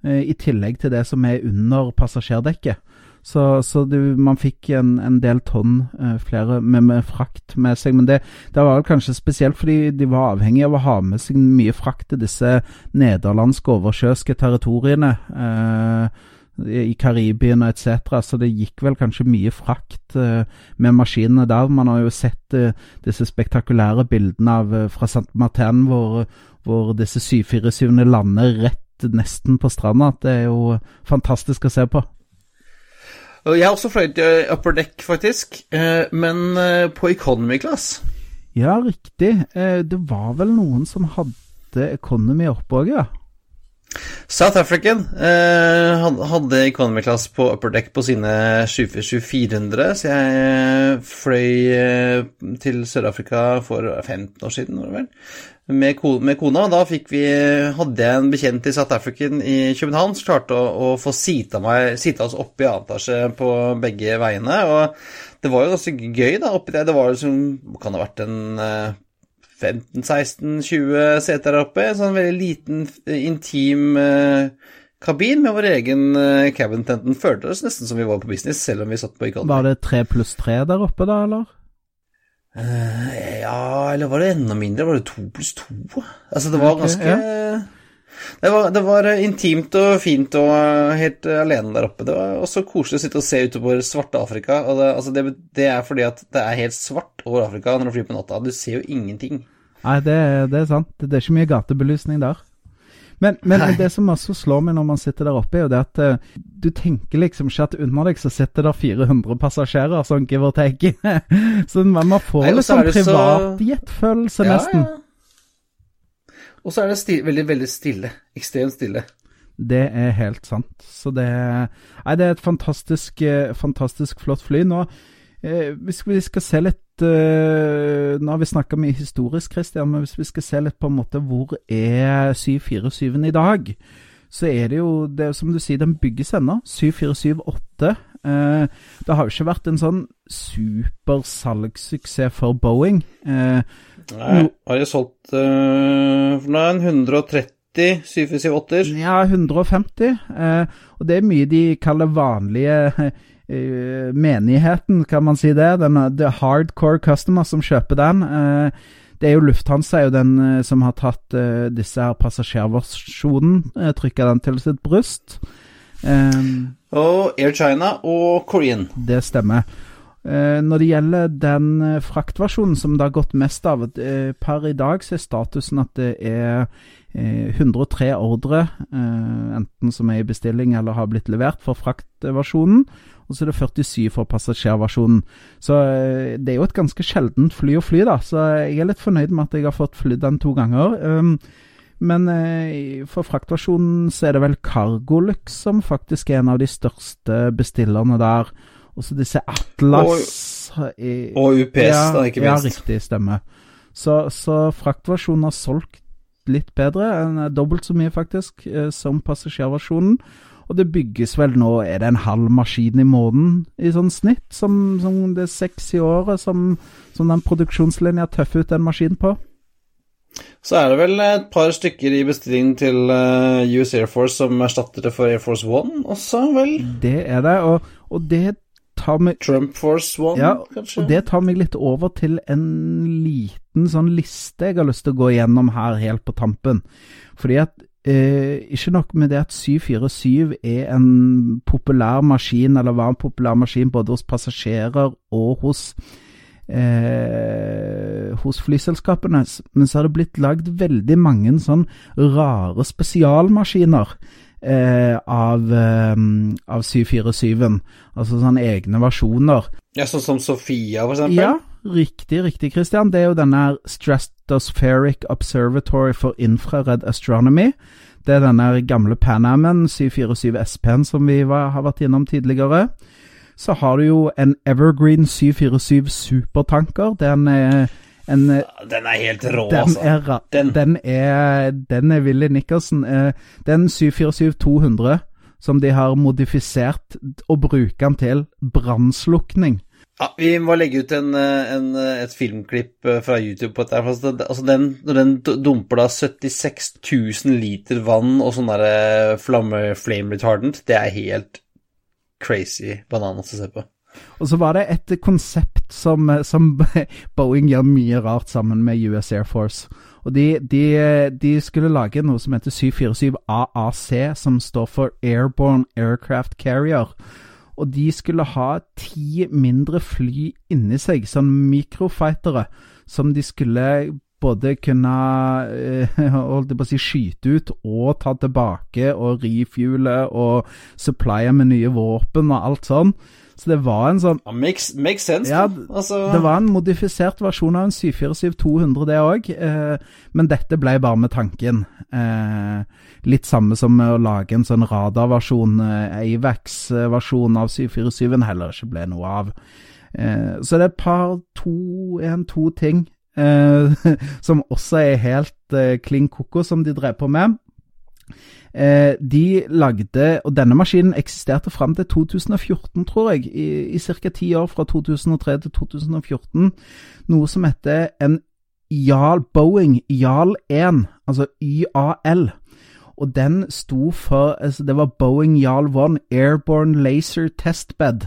Speaker 2: eh, i tillegg til det som er under passasjerdekket. Så, så du, man fikk en, en del tonn uh, flere med, med, frakt med seg. Men det, det var kanskje spesielt fordi de var avhengig av å ha med seg mye frakt til disse nederlandske oversjøiske territoriene. Uh, i Karibien etc. Så det gikk vel kanskje mye frakt uh, med maskinene der. Man har jo sett uh, disse spektakulære bildene av uh, fra St. Martin hvor, hvor disse 747-ene lander rett nesten på stranda. Det er jo fantastisk å se på.
Speaker 1: Jeg har også fløyet i upper deck, faktisk, eh, men eh, på economy class.
Speaker 2: Ja, riktig. Eh, det var vel noen som hadde economy oppe òg, ja.
Speaker 1: South African eh, hadde economy class på upper deck på sine 747-400, så jeg eh, fløy eh, til Sør-Afrika for 15 år siden, var det vel, med, ko med kona. Da vi, hadde jeg en bekjent i South African i København som klarte å, å få sita, meg, sita oss opp i annen etasje på begge veiene. og det var jo ganske gøy da, oppi der. Det var liksom, kan ha vært en 15-16-20 seter der oppe. En sånn veldig liten, intim eh, kabin med vår egen eh, cabin tent. Den føltes nesten som vi var på business, selv om vi satt på economy.
Speaker 2: Var det tre pluss tre der oppe, da, eller?
Speaker 1: Eh, ja, eller var det enda mindre? Var det to pluss to? Altså, det var
Speaker 2: okay,
Speaker 1: ganske det, var, det var intimt og fint og helt alene der oppe. Det var også koselig å sitte og se utover svarte Afrika. Og det, altså det, det er fordi at det er helt svart over Afrika når du flyr på natta. Du ser jo ingenting.
Speaker 2: Nei, det, det er sant. Det er ikke mye gatebelysning der. Men, men det som også slår meg når man sitter der oppe, er jo det at uh, du tenker liksom ikke at under deg så sitter der 400 passasjerer, sånn give or take. <laughs> så man, man får litt sånn
Speaker 1: privatjetfølelse, så-
Speaker 2: ja, nesten.
Speaker 1: Og så er det sti veldig, veldig stille. Ekstremt stille.
Speaker 2: Det er helt sant. Så det, nei, det er et fantastisk, eh, fantastisk flott fly. Nå, eh, hvis vi skal se litt eh, Nå har vi snakka mye historisk, Christian, men hvis vi skal se litt på en måte hvor er 747-en i dag, så er det jo det som du sier, den bygges ennå. 7478. Eh, det har jo ikke vært en sånn super salgssuksess for Boeing. Eh,
Speaker 1: Nei, har de solgt uh, Nå er den 130 747-8-er.
Speaker 2: Ja, 150. Eh, og det er mye de kaller vanlige eh, menigheten, kan man si det. Den, the hardcore customer som kjøper den. Uh, det er jo Lufthansa er jo den eh, som har tatt disse her passasjerversjonen, uh, trykka den til sitt bryst.
Speaker 1: og Air China og Korean.
Speaker 2: Det stemmer. Når det gjelder den fraktversjonen som det har gått mest av, per i dag så er statusen at det er 103 ordre, enten som er i bestilling eller har blitt levert for fraktversjonen. Og så er det 47 for passasjerversjonen. Så det er jo et ganske sjeldent fly å fly, da. Så jeg er litt fornøyd med at jeg har fått flydd den to ganger. Um, men for fraktversjonen så er det vel Cargolux som faktisk er en av de største bestillerne der. Og så disse Atlas
Speaker 1: Og, og UPS, ja, da, ikke
Speaker 2: minst. Ja, riktig. Stemmer. Så, så fraktversjonen har solgt litt bedre, dobbelt så mye faktisk, eh, som passasjerversjonen. Og det bygges vel nå Er det en halv maskin i måneden i sånn snitt? Som, som det er seks i året som, som den produksjonslinja tøffer ut en maskin på?
Speaker 1: Så er det vel et par stykker i bestilling til uh, US Air Force som erstatter det for Air Force One også, vel?
Speaker 2: Det er det, og, og det tar meg
Speaker 1: Trump Force One,
Speaker 2: ja,
Speaker 1: kanskje?
Speaker 2: Og det tar meg litt over til en liten sånn liste jeg har lyst til å gå gjennom her helt på tampen. Fordi at eh, Ikke nok med det at 747 er en populær maskin, eller var en populær maskin både hos passasjerer og hos Eh, hos flyselskapene, men så har det blitt lagd veldig mange sånn rare spesialmaskiner eh, av, eh, av 747-en. Altså sånne egne versjoner.
Speaker 1: Ja, Sånn som Sofia, for eksempel?
Speaker 2: Ja, riktig, riktig, Christian. Det er jo denne Stratospheric Observatory for Infrared Astronomy. Det er denne gamle Pan Am-en, 747 SP-en, som vi var, har vært innom tidligere. Så har du jo en Evergreen 747 supertanker. Den er en,
Speaker 1: den er helt rå,
Speaker 2: den
Speaker 1: altså.
Speaker 2: Er, den. den. er Den er Willy Nicholson. Eh, den 747-200 som de har modifisert og bruker den til brannslukning.
Speaker 1: Ja, Vi må legge ut en, eh, en, et filmklipp fra YouTube på dette. Altså, altså den, når den dumper da 76 000 liter vann og sånn derre flamme flame retardant, det er helt crazy bananas å se på.
Speaker 2: Og så var det et konsept som, som <laughs> Boeing gjør mye rart sammen med US Air Force. Og de, de, de, skulle lage noe som heter 747 AAC, som står for Airborne Aircraft Carrier. Og de skulle ha ti mindre fly inni seg, sånn mikrofightere, som de skulle både kunne <laughs> holdt jeg på å si, skyte ut og ta tilbake og refuele og supplye med nye våpen og alt sånn. Så det var en sånn
Speaker 1: ja, makes, makes sense.
Speaker 2: Ja, altså... Det var en modifisert versjon av en 747-200, det òg. Eh, men dette ble bare med tanken. Eh, litt samme som å lage en sånn radarversjon, eh, Avax-versjon av 747-en, heller ikke ble noe av. Eh, så det er et par, to, en, to ting eh, <laughs> som også er helt eh, klin koko, som de drev på med. Eh, de lagde Og denne maskinen eksisterte fram til 2014, tror jeg. I, i ca. ti år, fra 2003 til 2014. Noe som heter en Jarl Boeing Jarl 1, altså YAL. Og den sto for altså Det var Boeing Jarl 1 Airborne Laser Testbed.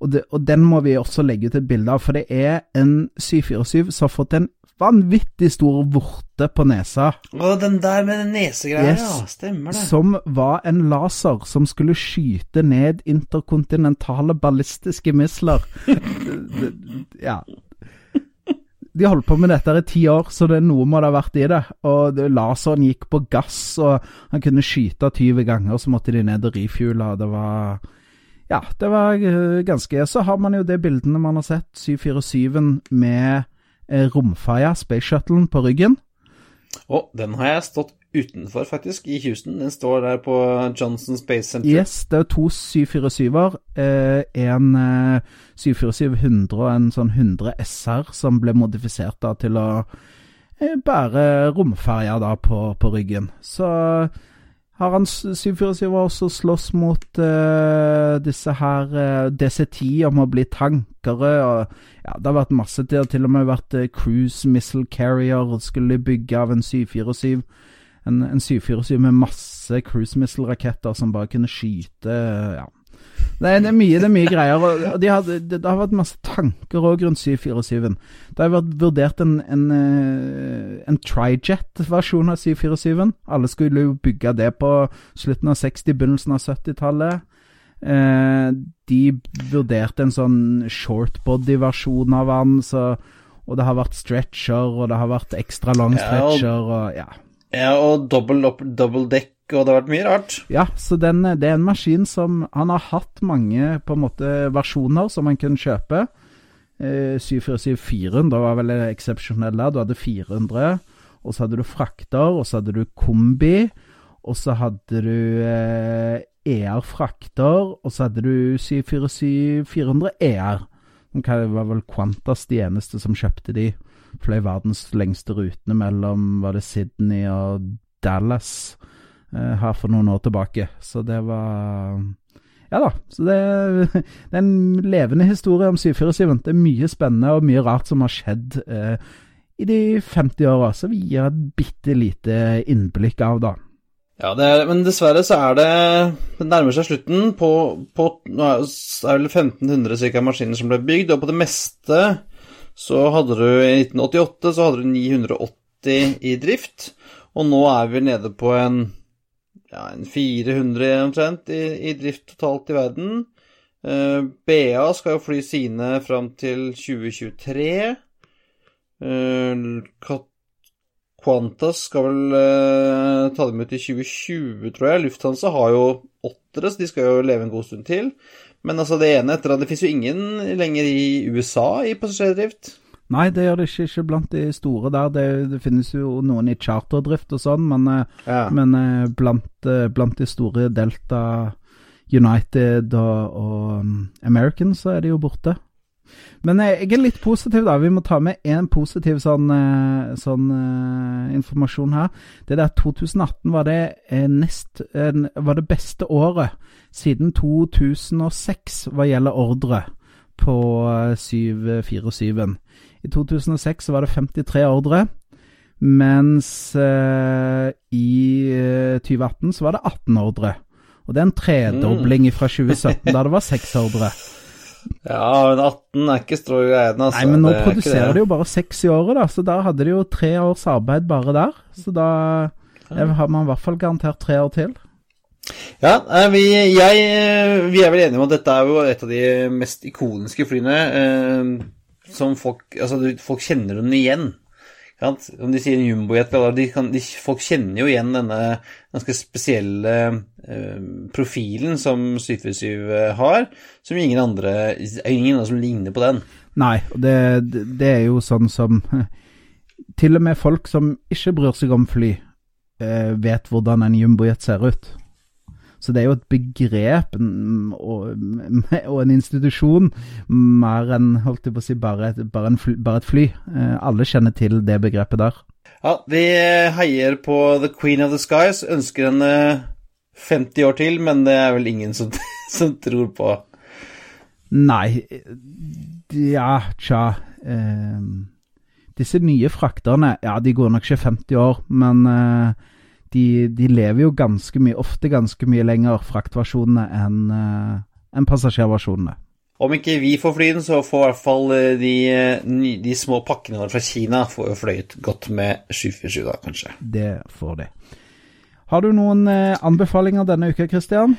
Speaker 2: Og, det, og, den må vi også legge ut et bilde av, for det er en 747 som har fått en vanvittig stor vorte på nesa.
Speaker 1: Å, den der med den nesegreia, yes, ja. Stemmer det.
Speaker 2: Som var en laser som skulle skyte ned interkontinentale ballistiske misler. <laughs> ja. De holdt på med dette i ti år, så det er noe må det ha vært i det. Og det, laseren gikk på gass, og han kunne skyte 20 ganger, så måtte de ned og refuele. Det var Ja, det var eh, ganske Så har man jo de bildene man har sett, 747-en med Eh, romferja, Space Shuttlen, på ryggen.
Speaker 1: Å, den har jeg stått utenfor, faktisk, i Houston. Den står der på Johnson Space Center.
Speaker 2: Yes, det er to 747-er. Eh, en eh, 747-100 og en sånn 100 SR som ble modifisert da til å bære romferja da på, på ryggen. Så har han 747 også slåss mot uh, disse her uh, DC-10 om å bli tankere. og ja, Det har vært masse til. Til og med vært uh, cruise missile carrier skulle bygge av en 747. En, en 747 med masse cruise missile-raketter som bare kunne skyte. ja. Er, det er, mye, det er mye greier. og de hadde, det, har vært masse tanker òg rundt 747-en. Det har vært vurdert en, en, en trijet-versjon av 747-en. Alle skulle jo bygge det på slutten av 60-, begynnelsen av 70-tallet. Eh, de vurderte en sånn shortbody-versjon av den, så, og det har vært stretcher, og det har vært ekstra lang stretcher, og ja.
Speaker 1: Ja, og double, double deck og det har vært mye rart.
Speaker 2: Ja, så den, det er en maskin som Han har hatt mange på en måte versjoner som han kunne kjøpe. Eh, 747 400 var vel eksepsjonell der. Du hadde 400, og så hadde du frakter, og så hadde du kombi, og så hadde du eh, ER frakter, og så hadde du 747 400 ER. Det var vel Qantas de eneste som kjøpte de. Fløy verdens lengste rutene mellom var det Sydney og Dallas her for noen år tilbake. Så det var Ja da. Så det, det er en levende historie om 747. Det er mye spennende og mye rart som har skjedd eh, i de 50 åra, så vi gir et bitte lite innblikk av, da.
Speaker 1: Ja, er, men dessverre så er det Det nærmer seg slutten. På, på Nå er det vel 1500 ca. maskiner som ble bygd, og på det meste så hadde du i 1988 så hadde du 980 i drift, og nå er vi nede på en, ja, en 400 omtrent i, i, drift totalt i verden. Uh, BA skal jo fly sine fram til 2023. Uh, Qantas skal vel uh, ta dem ut i 2020, tror jeg. Lufthansa har jo åttere, så de skal jo leve en god stund til. Men altså det ene etter at det fins jo ingen lenger i USA i passasjerdrift.
Speaker 2: Nei, det gjør det ikke, ikke blant de store der. Det, det, finnes jo noen i charterdrift og sånn, men, eh, ja. men eh, blant, eh, blant, de store Delta, United og, og um, American så er de jo borte. Men jeg er litt positiv, da. Vi må ta med én positiv sånn, sånn uh, informasjon her. Det der 2018 var det, nest, var det beste året siden 2006 hva gjelder ordre på 747-en. I 2006 var det 53 ordre, mens eh, i 2018 så var det 18 ordre. Og det er en tredobling fra 2017, da det var 6 ordre.
Speaker 1: Ja, men 18 er ikke strå greiene,
Speaker 2: altså. Nei, men nå produserer de jo bare 6 i året, da, så da hadde de jo tre års arbeid bare der. Så da har man i hvert fall garantert tre år til.
Speaker 1: Ja, vi, jeg, vi er vel enige om at dette er jo et av de mest ikoniske flyene eh, som folk Altså, folk kjenner den igjen. Om de sier en jumbojet eller Folk kjenner jo igjen denne ganske spesielle eh, profilen som 747 eh, har, som ingen andre Ingen som ligner på den.
Speaker 2: Nei, det, det er jo sånn som Til og med folk som ikke bryr seg om fly, eh, vet hvordan en jumbojet ser ut. Så det er jo et begrep og, og en institusjon mer enn holdt jeg på å si, bare et, bare fly, bare et fly. Eh, alle kjenner til det begrepet der.
Speaker 1: Ja, vi heier på The Queen of the Skies. Ønsker henne 50 år til, men det er vel ingen som, <laughs> som tror på.
Speaker 2: Nei Ja, tja. Eh, disse nye frakterne, ja, de går nok ikke 50 år, men eh, de, de, lever jo ganske mye, ofte ganske mye lenger, fraktversjonene, enn uh, en passasjerversjonene.
Speaker 1: Om ikke vi får fly den, så får i hvert fall eh, de, eh, de små pakkene fra Kina får jo fløyet godt med 747, da, kanskje.
Speaker 2: Det får de. Har du noen eh, anbefalinger denne uka, Christian?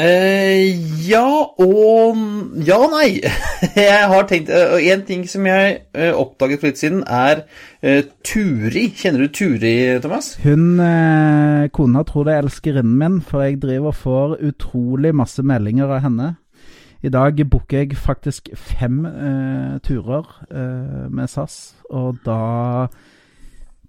Speaker 1: Eh, ja og Ja og nei. <laughs> Jeg har tenkt uh, En ting som jeg uh, oppdaget for litt siden, er uh, Turi. Kjenner du Turi, Thomas?
Speaker 2: Hun uh, kona tror det er elskerinnen min, for jeg driver og får utrolig masse meldinger av henne. I dag booker jeg faktisk fem turer med SAS, og da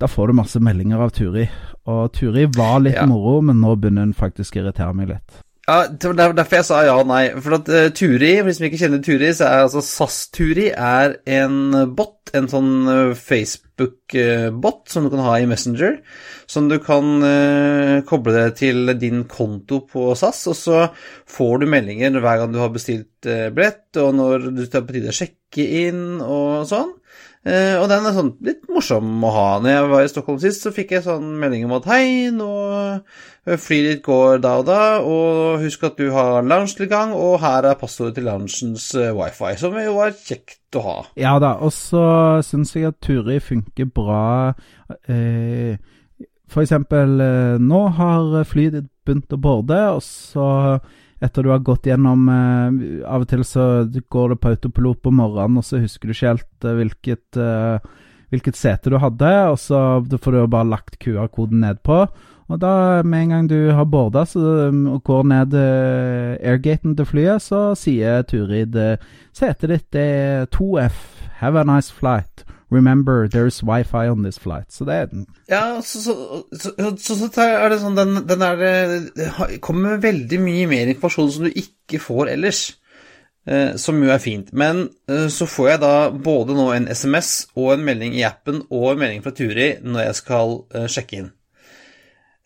Speaker 2: da får du masse meldinger av Turi. Og Turi var litt
Speaker 1: Ja.
Speaker 2: moro, men nå begynner hun faktisk å irritere meg litt.
Speaker 1: Ja, derfor jeg sa ja og nei. For at uh, Turi, for de som ikke kjenner Turi, så er altså SAS-Turi er en bot, en sånn uh, Facebook-bot som du kan ha i Messenger, som du kan uh, koble det til din konto på SAS, og så får du meldinger hver gang du har bestilt eh, billett, og når du tar på tide å sjekke inn og sånn. Eh, og den er sånn litt morsom å ha. Når jeg var i Stockholm sist, så fikk jeg sånn melding om at hei, nå eh, flyet ditt går da og da, og husk at du har loungetilgang, og her er passordet til loungens eh, wifi, som jo var kjekt å ha.
Speaker 2: Ja da, og så syns jeg at Turi funker bra. Eh, for eksempel, nå har flyet ditt begynt å borde, og så etter du har gått gjennom eh, Av og til så går det på autopilot på morgenen, og så husker du ikke helt eh, hvilket, eh, hvilket sete du hadde, og så får du jo bare lagt QR-koden nedpå. Og da, med en gang du har borda og går ned eh, airgaten til flyet, så sier Turid eh, setet ditt er 2F, have a nice flight. Remember, there's wifi on this flight. Så det er den.
Speaker 1: Ja, så, så, så, så, er det sånn Den, den er, eh, kommer med veldig mye mer informasjon som du ikke får ellers. Eh, som jo er fint. Men eh, så får jeg da både nå en SMS og en melding i appen og en melding fra Turi når jeg skal eh, sjekke inn.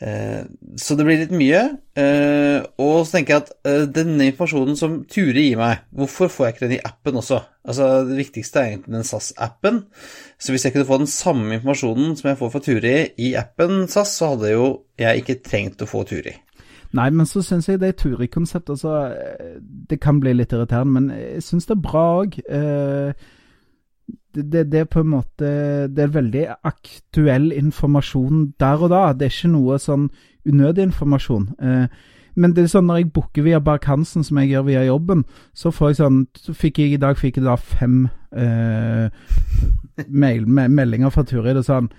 Speaker 1: Eh, så det blir litt mye. eh, og så tenker jeg at eh, den informasjonen som Turi gir meg, hvorfor får jeg ikke den i appen også? Altså, Det viktigste er egentlig den SAS-appen. Så hvis jeg kunne få den samme informasjonen som jeg får fra Turi i appen SAS, så hadde jo jeg ikke trengt å få Turi.
Speaker 2: Nei, men så syns jeg det Turi-konseptet så eh, Det kan bli litt irriterende, men jeg syns det er bra òg. Det, det, det er på en måte Det er veldig aktuell informasjon der og da. Det er ikke noe sånn unødig informasjon. Eh, Men det er sånn når jeg booker via Bark-Hansen, som jeg gjør via jobben, så får jeg sånn Så fikk jeg i dag fikk jeg da fem eh, <laughs> mail, me meldinger fra Turid og sånn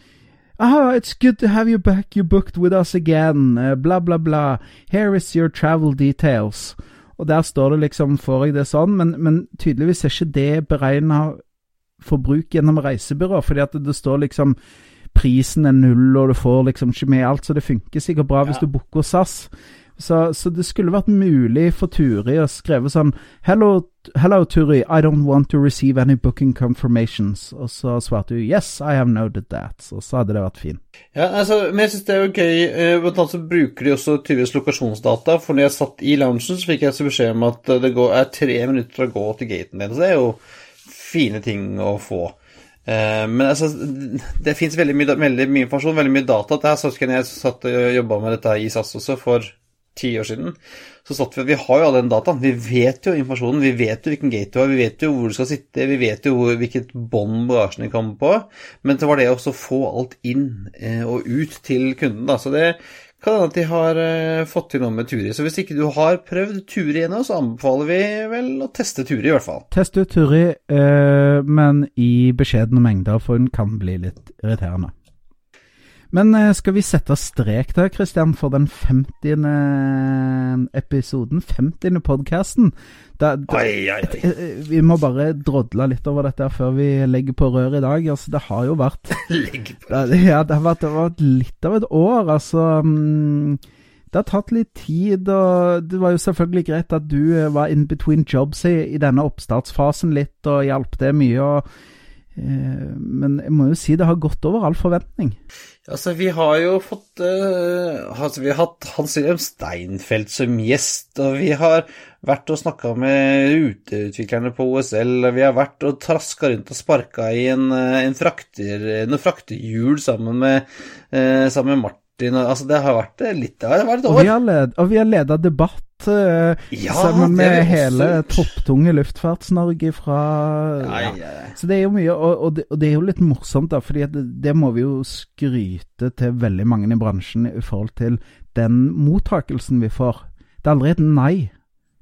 Speaker 2: Ah, it's good to have you back. You booked with us again. Uh, bla, bla, bla. Here is your travel details. Og der står det liksom, får jeg det sånn, men, men tydeligvis er ikke det beregna for bruk gjennom reisebyrå, fordi at det, står liksom prisen er null, og du får liksom ikke med alt, så det funker sikkert bra hvis du booker SAS. Så, så det skulle vært mulig for Turi å skrive sånn Hello, hello Turi, I don't want to receive any booking confirmations. Og så svarte hun Yes, I have noted that. Og så hadde det vært fint.
Speaker 1: Ja, altså, men jeg synes det er jo gøy eh, Blant annet så bruker de også Turis lokasjonsdata. For når jeg satt i loungen, så fikk jeg beskjed om at eh, det går, er tre minutter å gå til gaten din. Så det er jo fine ting å få. Eh, men altså, det fins veldig, veldig mye informasjon, veldig mye data. Det er så jeg satt og jobba med dette i SAS også for ti år siden. Så satt vi, vi har jo all den dataen. Vi vet jo informasjonen. Vi vet jo hvilken gate du har, vi vet jo hvor du skal sitte, vi vet jo hvilket bånd bagasjen din kommer på. Men det var det å få alt inn eh, og ut til kunden, da. Så det kan hende at de har eh, fått til noe med Turi. Så hvis ikke du har prøvd Turi ennå, så anbefaler vi vel å teste Turi, i hvert fall.
Speaker 2: Test ut Turi, eh, men i beskjedne mengder, for hun kan bli litt irriterende. Men eh, skal vi sette strek der, Kristian, for den 50. episoden? 50. podkasten? Da, da, eh, vi må bare drodle litt over dette før vi legger på rør i dag. Altså, det har jo vært <laughs> ja, det har vært, det har vært litt av et år, altså. mm, Det har tatt litt tid, og det var jo selvfølgelig greit at du eh, var in between jobs i, i denne oppstartsfasen litt, og hjalp det mye. og eh, Men jeg må jo si det har gått over all forventning.
Speaker 1: Altså, vi har jo fått uh, altså, Vi har hatt Hans-Wilhelm Steinfeld som gjest, og vi har vært og snakka med ruteutviklerne på OSL, og vi har vært og traska rundt og sparka i en, eh, en frakter, noen frakterhjul sammen med, uh, sammen med Martin. Altså, det har vært eh, litt Det har vært et
Speaker 2: Og vi
Speaker 1: år.
Speaker 2: har, led, og vi har leda debatt eh,
Speaker 1: Ja,
Speaker 2: sammen med hele topptunge Luftfarts-Norge fra ja. Så det er jo mye, og, og, det, og det er jo litt morsomt, da, fordi det, det må vi jo skryte til veldig mange i bransjen i forhold til den mottakelsen vi får. Det er aldri et nei.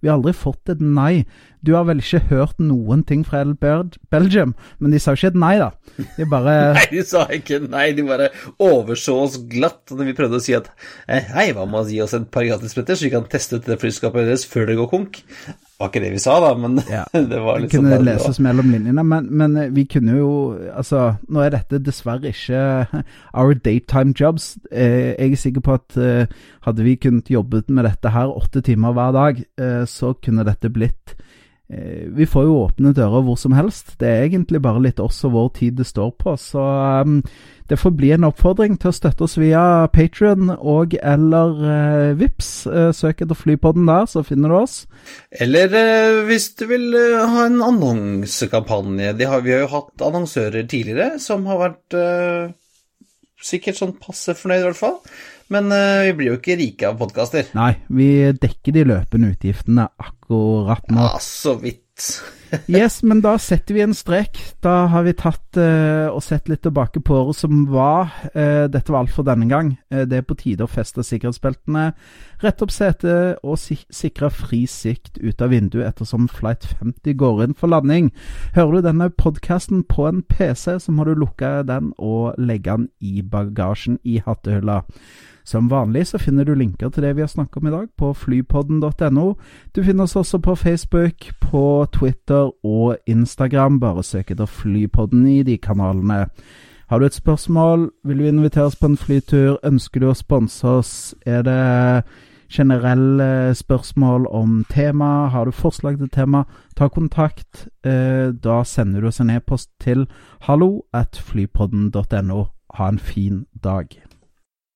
Speaker 2: Vi har aldri fått et nei. Du har vel ikke hørt noen ting fra El Belgium, men de sa jo ikke et nei, da. De bare <laughs>
Speaker 1: Nei, de sa ikke nei, de bare overså oss glatt når vi prøvde å si at eh, hei, hva med å gi oss en par gratisbilletter, så vi kan teste ut det flyskapet deres før det går konk? Var ikke det vi sa, da, men <laughs>
Speaker 2: Ja.
Speaker 1: det var
Speaker 2: litt
Speaker 1: liksom
Speaker 2: kunne
Speaker 1: det
Speaker 2: leses mellom linjene, men, men eh, vi kunne jo Altså, nå er dette dessverre ikke <laughs> our daytime jobs. Eh, Jeg er sikker på at eh, hadde vi kunnet jobbet med dette her åtte timer hver dag, så kunne dette blitt Vi får jo åpne dører hvor som helst. Det er egentlig bare litt oss og vår tid det står på. Så um, det får bli en oppfordring til å støtte oss via Patrion og eller uh, Vips. Uh, søk etter Flypodden der, så finner du oss.
Speaker 1: Eller uh, hvis du vil uh, ha en annonsekampanje. Har, vi har jo hatt annonsører tidligere som har vært eh, sikkert sånn passe fornøyd, i hvert fall. Men eh, vi blir jo ikke rike av podkaster.
Speaker 2: Nei, vi dekker de løpende utgiftene akkurat nå.
Speaker 1: Ja, så vidt. <laughs>
Speaker 2: Yes, men da setter vi en strek. Da har vi tatt uh, og sett litt tilbake på året som var. Uh, dette var alt for denne gang. Uh, det er på tide å feste sikkerhetsbeltene, rette opp setet og sik sikre fri sikt ut av vinduet ettersom Flight 50 går inn for landing. Hører du denne podkasten på en PC, så må du lukke den og legge den i bagasjen i hattehylla. Som vanlig så finner du linker til det vi har snakket om i dag på flypodden.no. Du finner oss også på Facebook, på Twitter og Instagram. Bare søk etter Flypodden i de kanalene. Har du et spørsmål, vil du invitere oss på en flytur, ønsker du å sponse oss, er det generelle spørsmål om tema, har du forslag til tema, ta kontakt. Eh, da sender du oss en e-post til hallo at flypodden.no. Ha en fin dag.